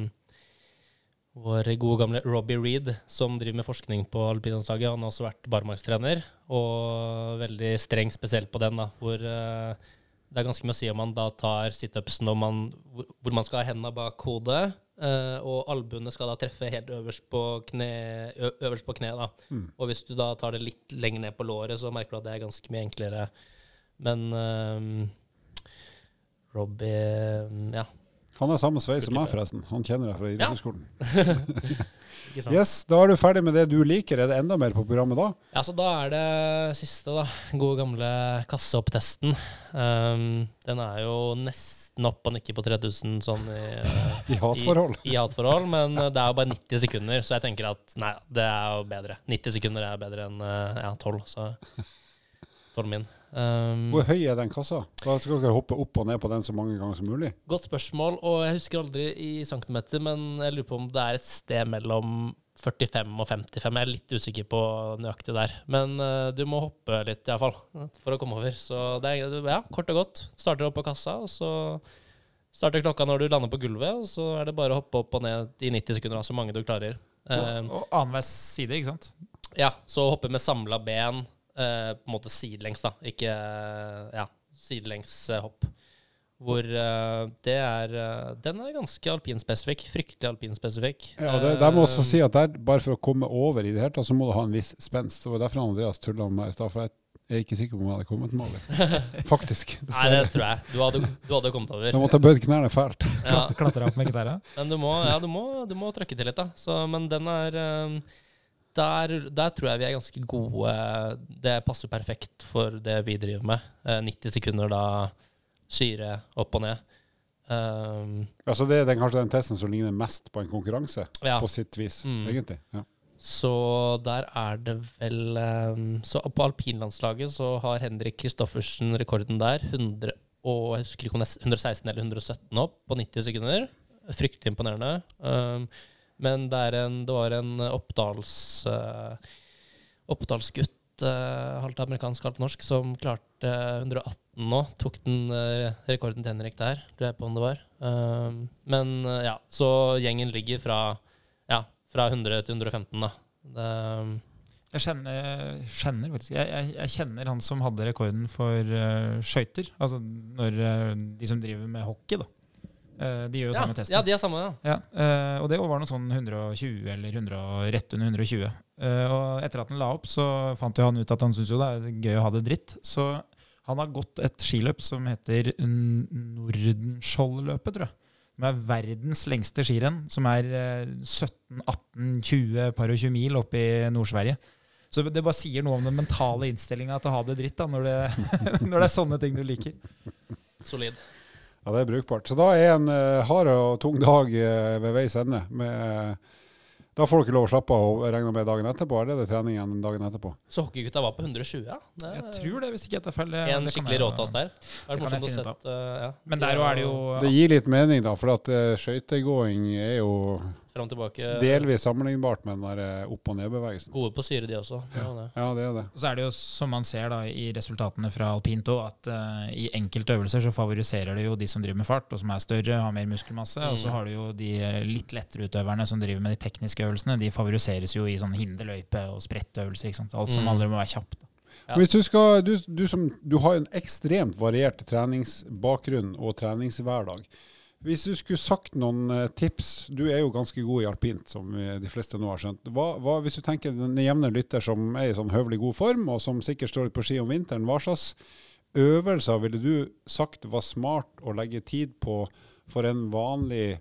vår gode gamle Robbie Reed, som driver med forskning på alpinlandslaget. Han har også vært barmarkstrener, og veldig streng spesielt på den, da, hvor uh, det er ganske mye å si om man da tar situpsen hvor man skal ha hendene bak hodet, Uh, og albuene skal da treffe helt øverst på kne, øverst på kne da. Mm. Og hvis du da tar det litt lenger ned på låret, så merker du at det er ganske mye enklere. Men uh, Robbie mm, Ja. Han har samme sveis som meg, forresten. Han kjenner deg fra idrettshøyskolen. Ja. yes, da er du ferdig med det du liker. Er det enda mer på programmet da? Ja, så da er det siste, da. Gode gamle kasseopptesten. Um, den er jo nest nesten opp og nikker på 3000 sånn i, I hatforhold. I, I, hatforhold, men eh, det er jo bare 90 sekunder, så jeg tenker at nei, det er jo bedre. 90 sekunder er bedre enn eh, ja, 12, så 12 min. Um, Hvor høy er den kassa? Da skal dere hoppe opp og ned på den så mange ganger som mulig? Godt spørsmål, og jeg husker aldri i centimeter, men jeg lurer på om det er et sted mellom 45 og 55. Jeg er litt usikker på nøyaktig der. Men uh, du må hoppe litt, iallfall, for å komme over. Så det er ja, kort og godt. Starter opp på kassa, og så starter klokka når du lander på gulvet. Og så er det bare å hoppe opp og ned i 90 sekunder, så mange du klarer. Uh, og annenhver side, ikke sant? Ja. Så hoppe med samla ben, uh, på en måte sidelengs, da. Ikke ja, sidelengs hopp. Hvor uh, det er uh, Den er ganske alpinspesifikk. Fryktelig alpinspesifikk. Ja, det, der må også si at der, bare for å komme over i det hele tatt, så må du ha en viss spenst. Det var derfor Andreas tulla med meg i stad. For jeg, er ikke sikker på om jeg hadde kommet med over. Faktisk. Nei, det tror jeg. Du hadde, du hadde kommet Jeg over. måtte ha bøyd knærne fælt. Ja, Klatra opp med gitara. men du må, ja, du må, du må trykke til litt, da. Så, men den er eh, der, der tror jeg vi er ganske gode. Det passer perfekt for det vi driver med. Eh, 90 sekunder da syre opp og ned. Um, Altså det er den, kanskje den testen som ligner mest på en konkurranse, ja. på sitt vis, Mm. egentlig. Ja. Så der er det vel um, Så på alpinlandslaget så har Henrik Kristoffersen rekorden der. 100 og jeg husker ikke om det er 116 eller 117 opp på 90 sekunder. Fryktelig imponerende. Um, men det, er en, det var en Oppdals uh, Oppdalsgutt, uh, halvt amerikansk, halvt norsk, som klarte 118 nå. Tok den uh, rekorden til Henrik der, lurer jeg på om det var. Um, men uh, ja, så gjengen ligger fra ja, fra 100 til 115, da. Det, Jeg kjenner, kjenner faktisk jeg, jeg, jeg kjenner han som hadde rekorden for uh, skøyter. Altså når uh, de som driver med hockey, da. Uh, de gjør jo ja, samme testen. ja, de er samme, ja. Ja, eh, og det var noe sånn 120 eller 100, rett under 120. Eh, og etter at han la opp, så fant jo han ut at han syntes jo det er gøy å ha det dritt. Så han har gått et skiløp som heter Nordenskjoldløpet, tror jeg. Som er verdens lengste skirenn. Som er eh, 17-18-20 par og 20 mil oppe i Nord-Sverige. Så det bare sier noe om den mentale innstillinga til å ha det dritt, da, når det, når det er sånne ting du liker. Solid. Ja, det er brukbart. Så da er en uh, hard og tung dag eh, ved veis ende. Med, eh, da får du ikke lov å slappe av og regne med dagen etterpå. Eller er det trening igjen dagen etterpå? Så hockeygutta var på 120, ja. Det Jeg tror det, hvis ikke jeg tar feil. En skikkelig råtass der. Det det er kan morsomt jeg å sette uh, ja. Men der er det jo Det gir litt mening, da, for at uh, skøytegåing er jo Fram og tilbake. delvis sammenlignbart med den der eh, opp- og nedbevegelsen. Gode på syre, de også. Ja. var det. Ja, det er det. Og så er det jo, som man ser da i resultatene fra alpint òg, at uh, i enkelte øvelser så favoriserer det jo de som driver med fart, og som er større, har mer muskelmasse. Og så Mm. har du jo de eh, litt lettere utøverne som driver med de tekniske øvelsene. De favoriseres jo i sånn hinderløype og sprettøvelser. ikke sant? Alt som Mm. aldri må være kjapt. da. Ja. Hvis du, skal, du, du, som, du har en ekstremt variert treningsbakgrunn og treningshverdag. Hvis du skulle sagt noen eh, tips Du er jo ganske god i alpint, som de fleste nå har skjønt. Hva, hva, hvis du tenker den jevne lytter som er i sånn høvelig god form, og som sikkert står på ski om vinteren, hva slags øvelser ville du sagt var smart å legge tid på for en vanlig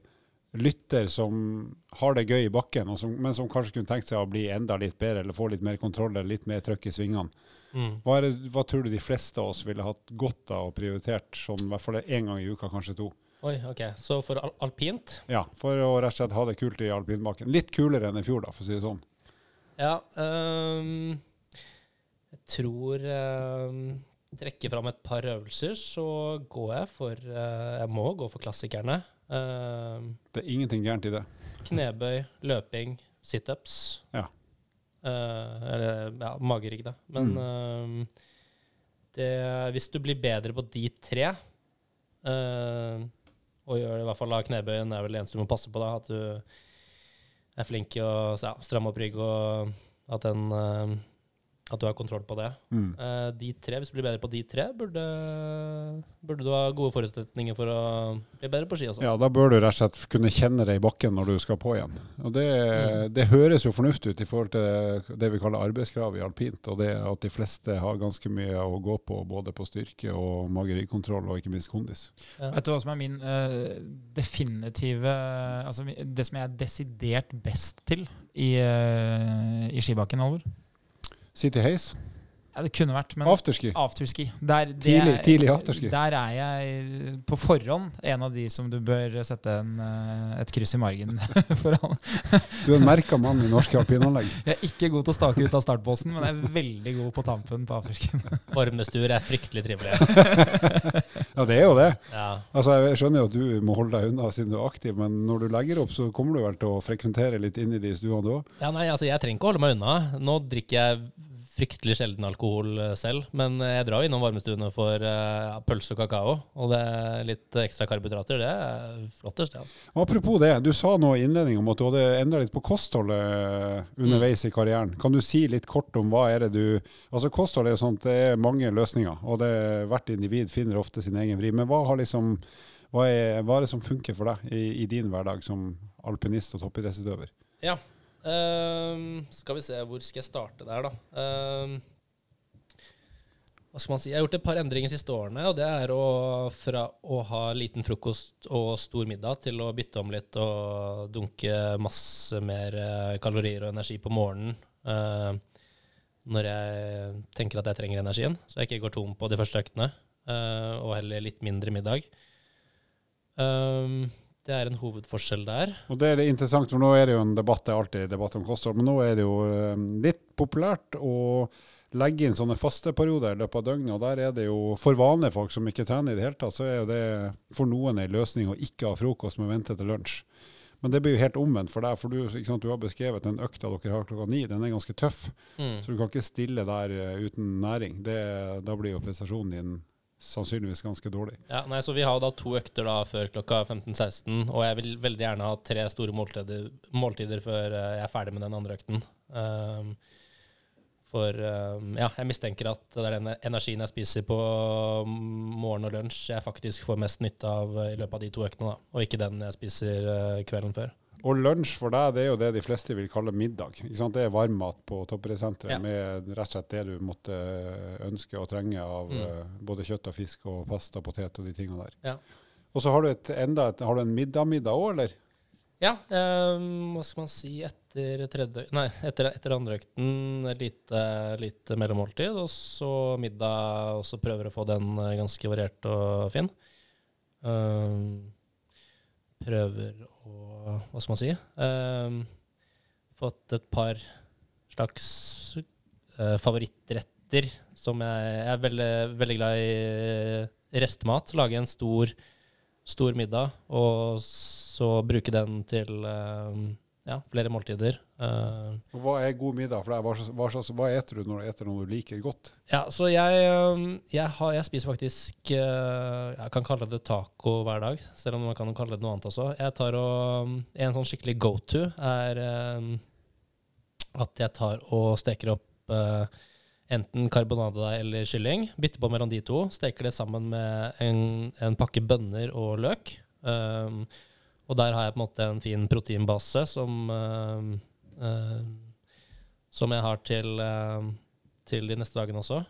lytter som har det gøy i bakken, og som, men som kanskje kunne tenkt seg å bli enda litt bedre, eller få litt mer kontroll eller litt mer trøkk i svingene? Mm. Hva, det, hva tror du de fleste av oss ville hatt godt av og prioritert sånn, i hvert fall én gang i uka, kanskje to? Oi, ok. Så for al alpint Ja, For å rett og slett ha det kult i alpinbakken. Litt kulere enn i fjor, da, for å si det sånn. Ja, øhm, jeg tror um, Trekke fram et par øvelser, så går jeg for uh, Jeg må gå for klassikerne. Um, Det er ingenting gærent i det. knebøy, løping, situps. Ja. Uh, eller ja, magerygg, da. Men Mm. øhm, det, hvis du blir bedre på de tre øh, og gjør det i hvert fall av knebøyen er vel det eneste du må passe på, da. At du er flink i å ja, stramme opp rygg, og at, den, øh, at du har kontroll på det. Mm. Uh, de tre, Hvis du blir bedre på de tre, burde, burde du ha gode forutsetninger for å bli bedre på ski også. Ja, da bør du rett og slett kunne kjenne det i bakken når du skal på igjen. Og det, Mm. det høres jo fornuftig ut i forhold til det vi kaller arbeidskrav i alpint, og det at de fleste har ganske mye å gå på, både på styrke og mage-rygg-kontroll, og ikke minst kondis. Ja. Vet du hva som er min uh, definitive Altså det som jeg er desidert best til i, uh, i skibakken, Alvor? City Haze, Ja, det kunne vært, men afterski. Afterski. Der, det Tidlig- er- tidlig afterski. Der er jeg på forhånd en av de som du bør sette en, eh, et kryss i margen foran. Du er en merka mann i norske alpinanlegg. Jeg er ikke god til å stake ut av startposten, men jeg er veldig god på tampen på afterskien. Varmestuer er fryktelig trivelige. Ja, det er jo det. Ja. Altså, Jeg skjønner jo at du må holde deg unna siden du er aktiv, men når du legger opp, så kommer du vel til å frekventere litt inn i de stuene du òg? Ja, nei, altså Jeg trenger ikke å holde meg unna. Nå drikker jeg fryktelig sjelden alkohol eh, selv, men jeg drar jo innom varmestuene for uh, pølse og kakao. Og det er litt ekstra karbohydrater. Det er flottest, det. altså. Apropos det, du sa nå i innledning om at du hadde endra litt på kostholdet underveis underveis i karrieren. Kan du si litt kort om hva er det du Altså Kosthold er jo sånt, det er mange løsninger, og det, hvert individ finner ofte sin egen vri. Men hva, har liksom, hva, er, hva er det som funker for deg i, i din hverdag som alpinist og toppidrettsutøver? Ja. Ehm, skal vi se, hvor skal jeg starte der, da? Um, hva skal man si? Jeg har gjort et par endringer de siste årene. og Det er å, fra å ha liten frokost og stor middag til å bytte om litt og dunke masse mer eh, kalorier og energi på morgenen uh, når jeg tenker at jeg trenger energien, så jeg ikke går tom på de første øktene. Uh, og heller litt mindre middag. Um, det er en hovedforskjell der. Og det er det interessant, for nå er det jo en debatt, det er alltid debatt om kosthold, men nå er det jo eh, litt populært å legge inn sånne faste perioder i løpet av døgnet, og der er det jo for vanlige folk som ikke trener i det hele tatt, så er det for noen en løsning å ikke ha frokost, men vente til lunsj. Men det blir jo helt omvendt for deg, for du, sant, du har beskrevet den økta dere har klokka ni, den er ganske tøff, Mm. så du kan ikke stille der eh, uten næring. Det, da blir jo prestasjonen din sannsynligvis ganske dårlig. Ja, nei, så Vi har da to økter da før klokka 15-16, og jeg vil veldig gjerne ha tre store måltider, måltider før eh, jeg er ferdig med den andre økten. Um, for um, ja, jeg mistenker at det er den energien jeg spiser på morgen og lunsj, jeg faktisk får mest nytte av eh, i løpet av de to øktene, da, og ikke den jeg spiser eh, kvelden før. Og lunsj for deg, det er jo det de fleste vil kalle middag. Det er varmmat på toppidrettssenteret Ja. med rett og slett det du måtte ønske og trenge av Mm. eh, både kjøtt og fisk og pasta, potet og de tingene der. Ja. Og så har du et, enda et, har du en middag-middag òg, eller? Ja, um, hva skal man si etter, tredje, nei, etter, etter andre økten lite, lite mellommåltid, og så middag, og så prøver å få den eh, ganske variert og fin. Um, prøver å Hva skal man si? Um, fått et par slags uh, favorittretter som jeg, jeg er veldig, veldig glad i eh, restemat. Lage en stor, stor middag, og så bruke den til eh, ja, flere måltider. Eh, Og Hva er god middag for? Hva, hva, hva eter du når du eter noe du liker godt? Ja, så jeg, jeg, har, jeg spiser faktisk øh, Jeg kan kalle det taco hver dag, selv om man kan kalle det noe annet også. Jeg tar og, En sånn skikkelig go-to er øhm, at jeg tar og steker opp enten karbonade eller kylling. Bytter på mellom de to. Steker det sammen med en, en pakke bønner og løk. Um, og der har jeg på en måte en fin proteinbase som uh, uh, som jeg har til uh, til de neste dagene også.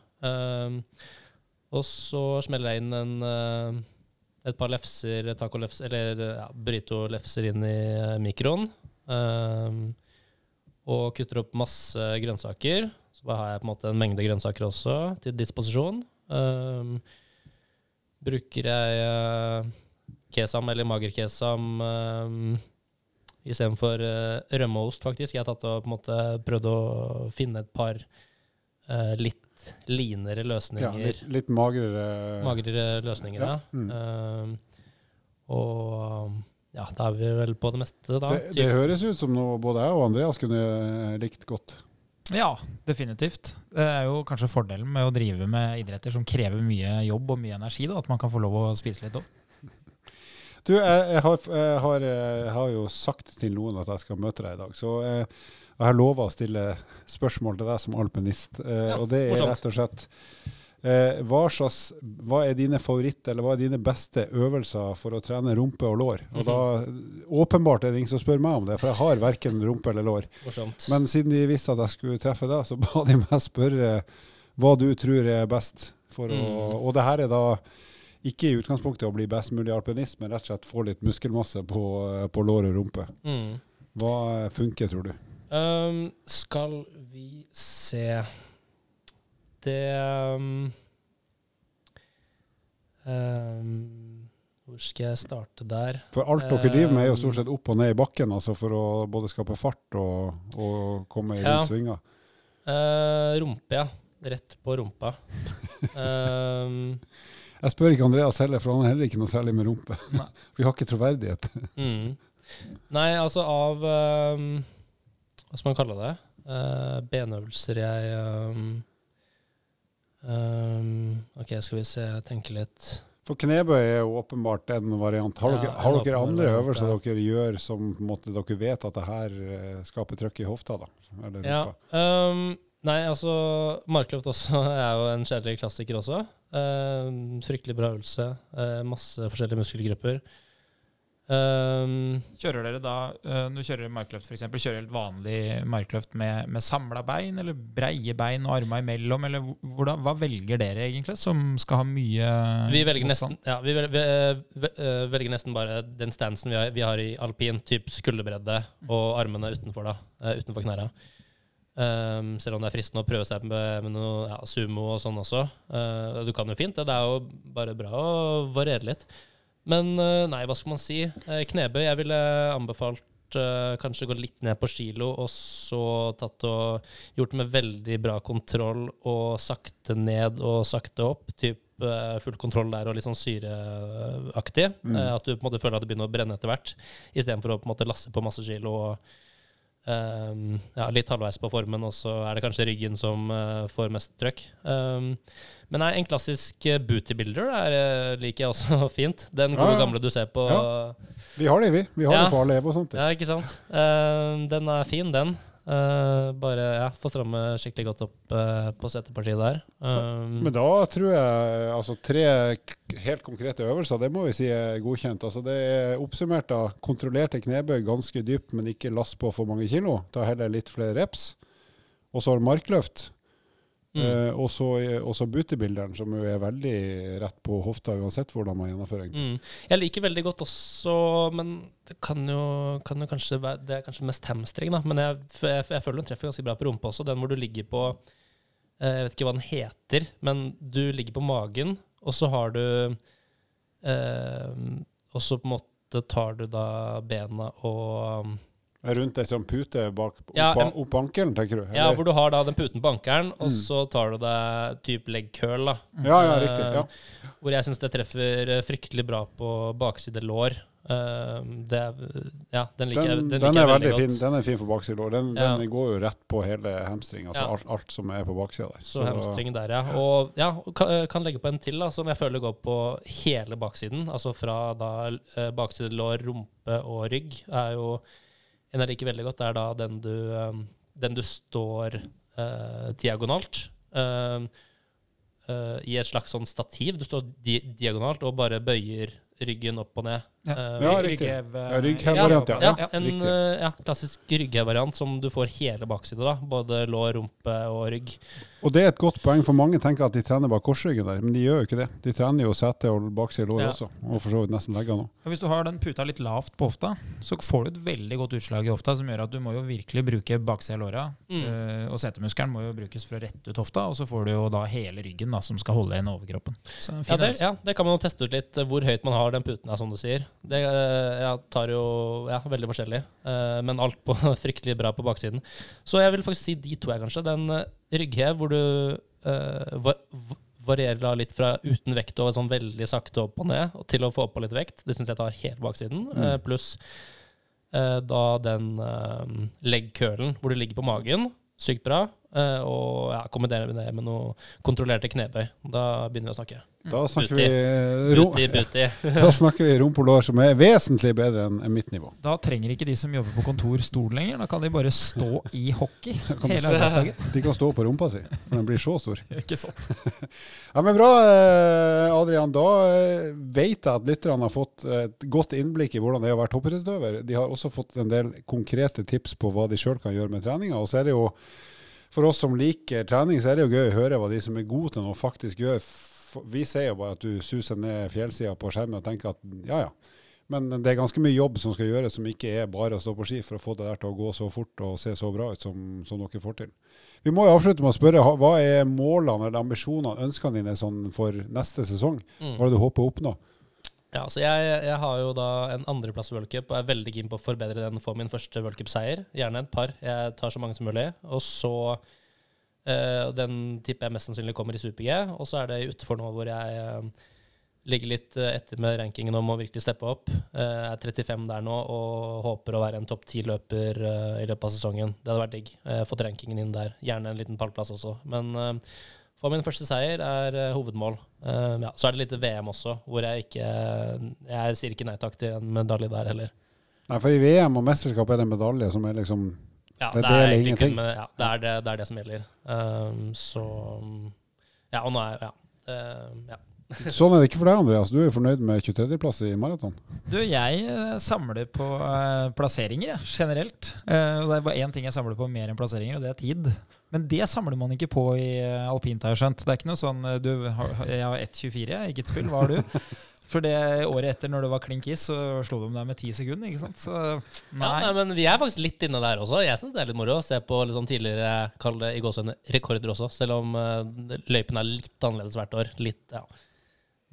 Og så smeller jeg inn en, et par lefser, tacolefser, eller ja, burrito-lefser inn i mikroen. Og kutter opp masse grønnsaker. Så da har jeg på en måte en mengde grønnsaker også til disposisjon. Bruker jeg kesam eller magerkesam um, istedenfor uh, rømmeost, faktisk. Jeg har tatt og på en måte prøvd å finne et par uh, litt linere Ja, løsninger. litt, litt magrere Magrere løsninger, ja. Ja, mm. Uh, og ja, da er vi vel på det meste, da. det, det høres ut som noe både jeg og Andreas kunne likt godt. Ja, definitivt. Det er jo kanskje fordelen med å drive med idretter som krever mye jobb og mye energi, da, at man kan få lov å spise litt òg. Du, jeg, jeg, har, jeg, har, jeg har jo sagt til noen at jeg skal møte deg i dag, så eh, jeg har lova å stille spørsmål til deg som alpinist. Eh, Ja, og det er rett og slett eh, hva, slags, hva er dine favoritt, eller hva er dine beste øvelser for å trene rumpe og lår? Og da, Åpenbart er det ingen som spør meg om det, for jeg har verken rumpe eller lår. Morsomt. Men siden de visste at jeg skulle treffe deg, så ba de meg spørre hva du tror er best. For å, Mm. og det her er da ikke i utgangspunktet å bli best mulig alpinist, men rett og slett få litt muskelmasse på, på lår og rumpe. Mm. Hva funker, tror du? Um, skal vi se Det um, um, Hvor skal jeg starte der? For alt dere driver med er jo Um, stort sett opp og ned i bakken, altså for å både skape fart og, og komme i Ja. svinger. Uh, rumpe, ja. Rett på rumpa. um, Jeg spør ikke Andreas heller, for han har heller ikke noe særlig med rumpe. Vi har ikke troverdighet. mm. Nei, altså av um, Hva skal man kalle det? Uh, benøvelser jeg um, um, OK, skal vi se, tenke litt. For knebøy er jo åpenbart en variant. Har Ja, dere, har dere andre øvelser ja. dere gjør som måte, dere vet at det her eh, skaper trøkk i hofta? da? Eller Ja. Nei, altså Markløft også er jo en kjedelig klassiker også. Um, fryktelig bra øvelse. Uh, masse forskjellige muskelgrupper. Um, Kjører dere da, uh, Når kjører markløft eksempel kjører helt vanlig markløft med, med samla bein, eller breie bein og arma imellom, eller hvordan, hva velger dere egentlig, som skal ha mye vi velger nesten, ja, vi velger, vi, eh, eh, velger nesten bare den stansen vi har, vi har i alpin, typ skulderbredde og armene utenfor, da, eh, utenfor knærne. Um, selv om det er fristende å prøve seg med, med noe ja, sumo og sånn også. Uh, du kan jo fint det. Det er jo bare bra å variere litt. Men uh, nei, hva skal man si? Uh, knebøy. Jeg ville anbefalt kanskje gå litt ned på kilo, og så tatt og gjort det med veldig bra kontroll og sakte ned og sakte opp. Typ full kontroll der og litt sånn syreaktig. Mm. At du på en måte føler at det begynner å brenne etter hvert, istedenfor å på en måte lasse på masse kilo. og Um, ja, litt halvveis på formen, og så er det kanskje ryggen som uh, får mest trøkk. Um, men nei, en klassisk uh, booty builder er, uh, liker jeg også fint. Den gode ja. gamle du ser på Ja. Vi har det, vi. Vi har Ja. det på alle EVO og sånt. Ja, ikke sant? Um, den er fin, den. Uh, bare ja, få stramme skikkelig godt opp uh, på setepartiet der. Um, Men da tror jeg altså tre helt konkrete øvelser, det må vi si er godkjent. Altså det er oppsummert av kontrollerte knebøy ganske dypt, men ikke last på for mange kilo. Ta heller litt flere reps. Og så har du markløft. Mm. Eh, og så butebilderen, som jo er veldig rett på hofta uansett hvordan man gjennomfører. Mm. Jeg liker veldig godt også, men det kan jo, kan jo kanskje være Det er kanskje mest hamstring, da. Men jeg, jeg, jeg føler den treffer ganske bra på rumpa også. Den hvor du ligger på eh, Jeg vet ikke hva den heter, men du ligger på magen, og så har du eh, Og så på en måte tar du da bena og Rundt ei sånn pute bak, opp, Ja, en- opp ankelen, tenker du? Ja, hvor du har da den puten på ankelen, og Mm. så tar du deg type leg curl, da. ja, ja, riktig. Ja. Hvor jeg syns det treffer eh, fryktelig bra på bakside lår. Eh, det, ja, den liker jeg, Den, den liker er jeg veldig fin, godt. den er fin for baksida lår. Den, Ja. den går jo rett på hele hamstring, altså Ja. alt, alt som er på baksida der. Så hamstring der, ja. Og ja, kan, kan legge på en til da, som jeg føler går på hele baksiden. Altså fra da baksidelår, bakside rumpe og rygg. er jo En jeg liker veldig godt, er da den du, eh, den du står uh, diagonalt. Uh, uh, I et slags sånn stativ. Du står di diagonalt og bare bøyer ryggen opp og ned. Ja. Eh, Ja, riktig. Rygghev, eh, Ja, ja. Ja, en ja, klassisk rygghev-variant som du får hele baksida. da, Både lår, rumpe og rygg. Og det er et godt poeng, for mange tenker at de trener bak korsryggen der, men de gjør jo ikke det. De trener jo sete og bakside lår Ja. også, og for så vidt nesten leggene òg. Hvis du har den puta litt lavt på hofta, så får du et veldig godt utslag i hofta, som gjør at du må jo virkelig bruke baksida av låra. Mm. eh, og setemuskelen må jo brukes for å rette ut hofta, og så får du jo da hele ryggen da, som skal holde igjen overkroppen. Så en Ja det, ja, det kan man jo teste ut litt, eh, hvor høyt man har den puten, er, som du sier. Det eh, ja, tar jo ja, veldig forskjellig, eh, men alt på fryktelig bra på baksiden. Så jeg vil faktisk si de to jeg, kanskje. Den rygghev hvor du uh, va varierer da litt fra uten vekt og sånn veldig sakte opp og ned, og til å få på litt vekt. Det syns jeg tar helt baksiden. Mm. Uh, Pluss uh, da den uh, leg-curlen hvor du ligger på magen. Sykt bra. Eh, og ja, kombinere det med noe kontrollerte knebøy. Da begynner vi å snakke. Da snakker buti. vi ro, buti, booty. Da snakker vi rumpe og lår som er vesentlig bedre enn enn mitt nivå. Da trenger ikke de som jobber på kontor stol lenger. Da kan de bare stå i hockey hele arbeidsdagen. De kan stå på rumpa si, for den blir så stor. Ikke sant? Ja, men Bra, eh, Adrian. Da eh, vet jeg at lytterne har fått et godt innblikk i hvordan det er å være toppidrettsutøver. De har også fått en del konkrete tips på hva de sjøl kan gjøre med treninga. Og så er det jo, for oss som liker trening, så er det jo gøy å høre hva de som er gode til noe, faktisk gjør. Vi sier jo bare at du suser ned fjellsida på skjermen og tenker at ja, ja. Men det er ganske mye jobb som skal gjøres, som ikke er bare å stå på ski for å få det der til å gå så fort og se så bra ut som, som dere får til. Vi må jo avslutte med å spørre, hva er målene eller ambisjonene, ønskene dine sånn for neste sesong? Mm. Hva er det du håper å oppnå? Ja, så jeg, jeg har jo da en andreplass i World Cup og er veldig keen på å forbedre den og få min første World Cup-seier. Gjerne et par. Jeg tar så mange som mulig. Og så øh, Den tipper jeg mest sannsynlig kommer i super-G. Og så er det utfor nå hvor jeg øh, ligger litt eh, etter med rankingen om å virkelig steppe opp. Jeg er 35 der nå og håper å være en topp 10-løper eh, i løpet av sesongen. Det hadde vært digg. Fått rankingen inn der. Gjerne en liten pallplass også. Men få min første seier er eh, hovedmål. Uh, ja, så er det litt VM også, hvor jeg ikke Jeg sier ikke nei takk til en medalje der heller. Nei, for I VM og mesterskap er det en medalje som er liksom Ja, Det det, er det er egentlig ingenting. kun med, ja, det, er det, det er det som gjelder. Um, så Ja, og nå er Ja. Uh, ja. Sånn er det ikke for deg, Andreas. Du er jo fornøyd med 23.-plass i maraton. Du, jeg eh, samler på plasseringer, generelt. Eh, og det er bare én ting jeg samler på mer enn plasseringer, og det er tid. Men det samler man ikke på i eh, alpint, har jeg skjønt. Det er ikke noe sånn eh, du, Jeg har 1,24, jeg, ikke et spill. Hva har du? For det året etter, når det var klin kiss, så slo de deg med ti sekunder, ikke sant? Så Ja, nei. nei, men vi er faktisk litt inne der også. Jeg syns det er litt moro å se på sånn tidligere kall det i gåsehudene rekorder også, selv om uh, løypen er litt annerledes hvert år. Litt, ja.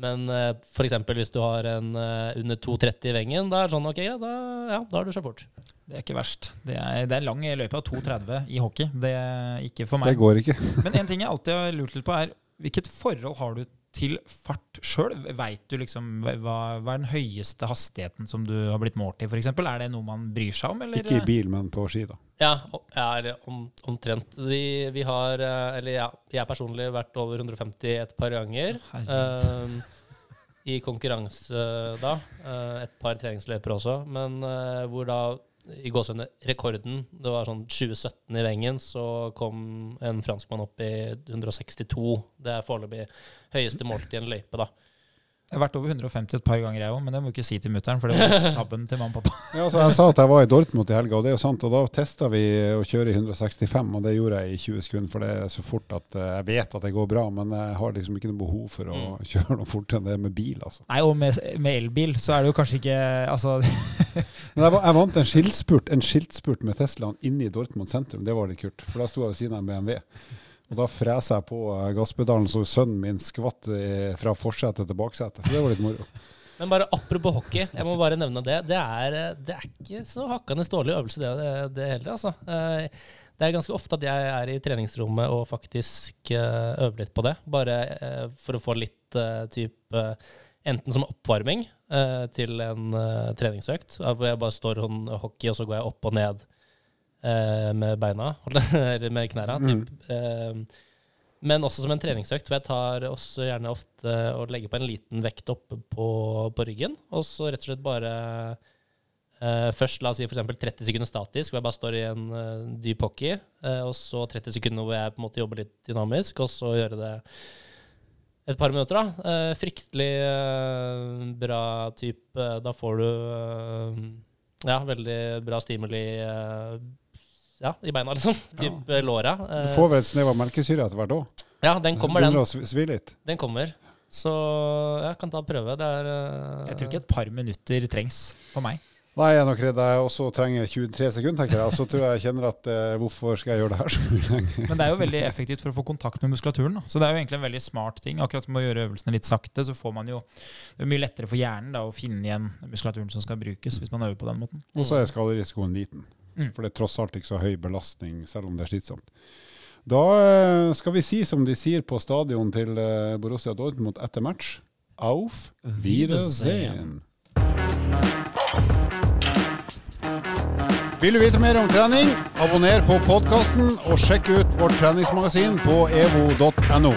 Men uh, for eksempel hvis du har en uh, under 2,30 i vengen, da er det sånn ok, da, ja, da har du kjørt fort. Det er ikke verst. Det er, det er lang løype av 2,30 i hockey. Det er ikke for Det går ikke. Men en ting jeg alltid har lurt litt på, er hvilket forhold har du til fart sjøl? Veit du liksom hva, hva er den høyeste hastigheten som du har blitt målt i, f.eks.? Er det noe man bryr seg om, eller? Ikke i bil, men på ski, da. Ja, eller om, omtrent. Vi, vi har, eh, eller ja, jeg personlig vært over 150 et par ganger. Eh, I konkurranse da. eh, et par treningsløyper også. Men uh, hvor da i gåsehudene rekorden Det var sånn 2017 i Wengen, så kom en franskmann opp i 162. Det er foreløpig høyeste målt i en løype, da. Jeg har vært over 150 et par ganger, jeg òg, men det må du ikke si til mutter'n, for det var sabben til mamma og pappa. Ja, så jeg sa at jeg var i Dortmund i helga, og det er jo sant. Og da testa vi å kjøre i 165, og det gjorde jeg i 20 sekunder. For det er så fort at eh, jeg vet at det går bra, men jeg har liksom ikke noe behov for å Mm. kjøre noe fortere enn det med bil, altså. Nei, og med, med elbil så er det jo kanskje ikke Altså, Men jeg, jeg vant en skiltspurt, en skiltspurt med Teslaen inne i Dortmund sentrum. Det var litt kult, for da sto jeg ved siden av en BMW. Og da freser jeg på eh, gasspedalen så sønnen min skvatt eh, fra forsetet til baksetet. Så det var litt moro. Men bare apropos hockey, jeg må bare nevne det. Det er, det er ikke så hakkende dårlig øvelse, det, det, det heller. Altså. Eh, Det er ganske ofte at jeg er i treningsrommet og faktisk eh, øver litt på det. Bare eh, for å få litt eh, type Enten som oppvarming eh, til en eh, treningsøkt, eh, hvor jeg bare står hockey, og så går jeg opp og ned eh, med beina, eller med knærne. Typ. Eh, men også som en treningsøkt, for jeg tar også gjerne ofte og legger på en liten vekt oppe på, på ryggen. Og så rett og slett bare eh, Først la oss si for eksempel 30 sekunder statisk, hvor jeg bare står i en eh, dyp hockey. og så 30 sekunder hvor jeg på en måte jobber litt dynamisk, og så gjøre det et par minutter. da. Eh, fryktelig eh, bra type. Da får du eh, ja, veldig bra stimuli ja, i beina, liksom. Typ ja. låra. Du Eh, får vel et snev av melkesyre etter hvert òg. ja, den kommer, den. Å svi- litt. Den kommer. Så jeg kan ta prøve. Det er uh... jeg tror ikke et par minutter trengs for meg. Nei, jeg er nok redd jeg også trenger 23 sekunder, tenker jeg. Og så tror jeg jeg kjenner at uh, hvorfor skal jeg gjøre det her så mye lenger? Men det er jo veldig effektivt for å få kontakt med muskulaturen. Da. Så det er jo egentlig en veldig smart ting. Akkurat som å gjøre øvelsene litt sakte, så får man jo Det er mye lettere for hjernen da, å finne igjen muskulaturen som skal brukes, hvis man øver på den måten. Og så er skaderisikoen liten. Mm. For det er tross alt ikke så høy belastning, selv om det er slitsomt. Da eh, skal vi si som de sier på stadion til eh, Borussia Dortmund etter match. Auf Wiedersehen. Vil du vite mer om trening? Abonner på podkasten og sjekk ut vårt treningsmagasin på evo.no.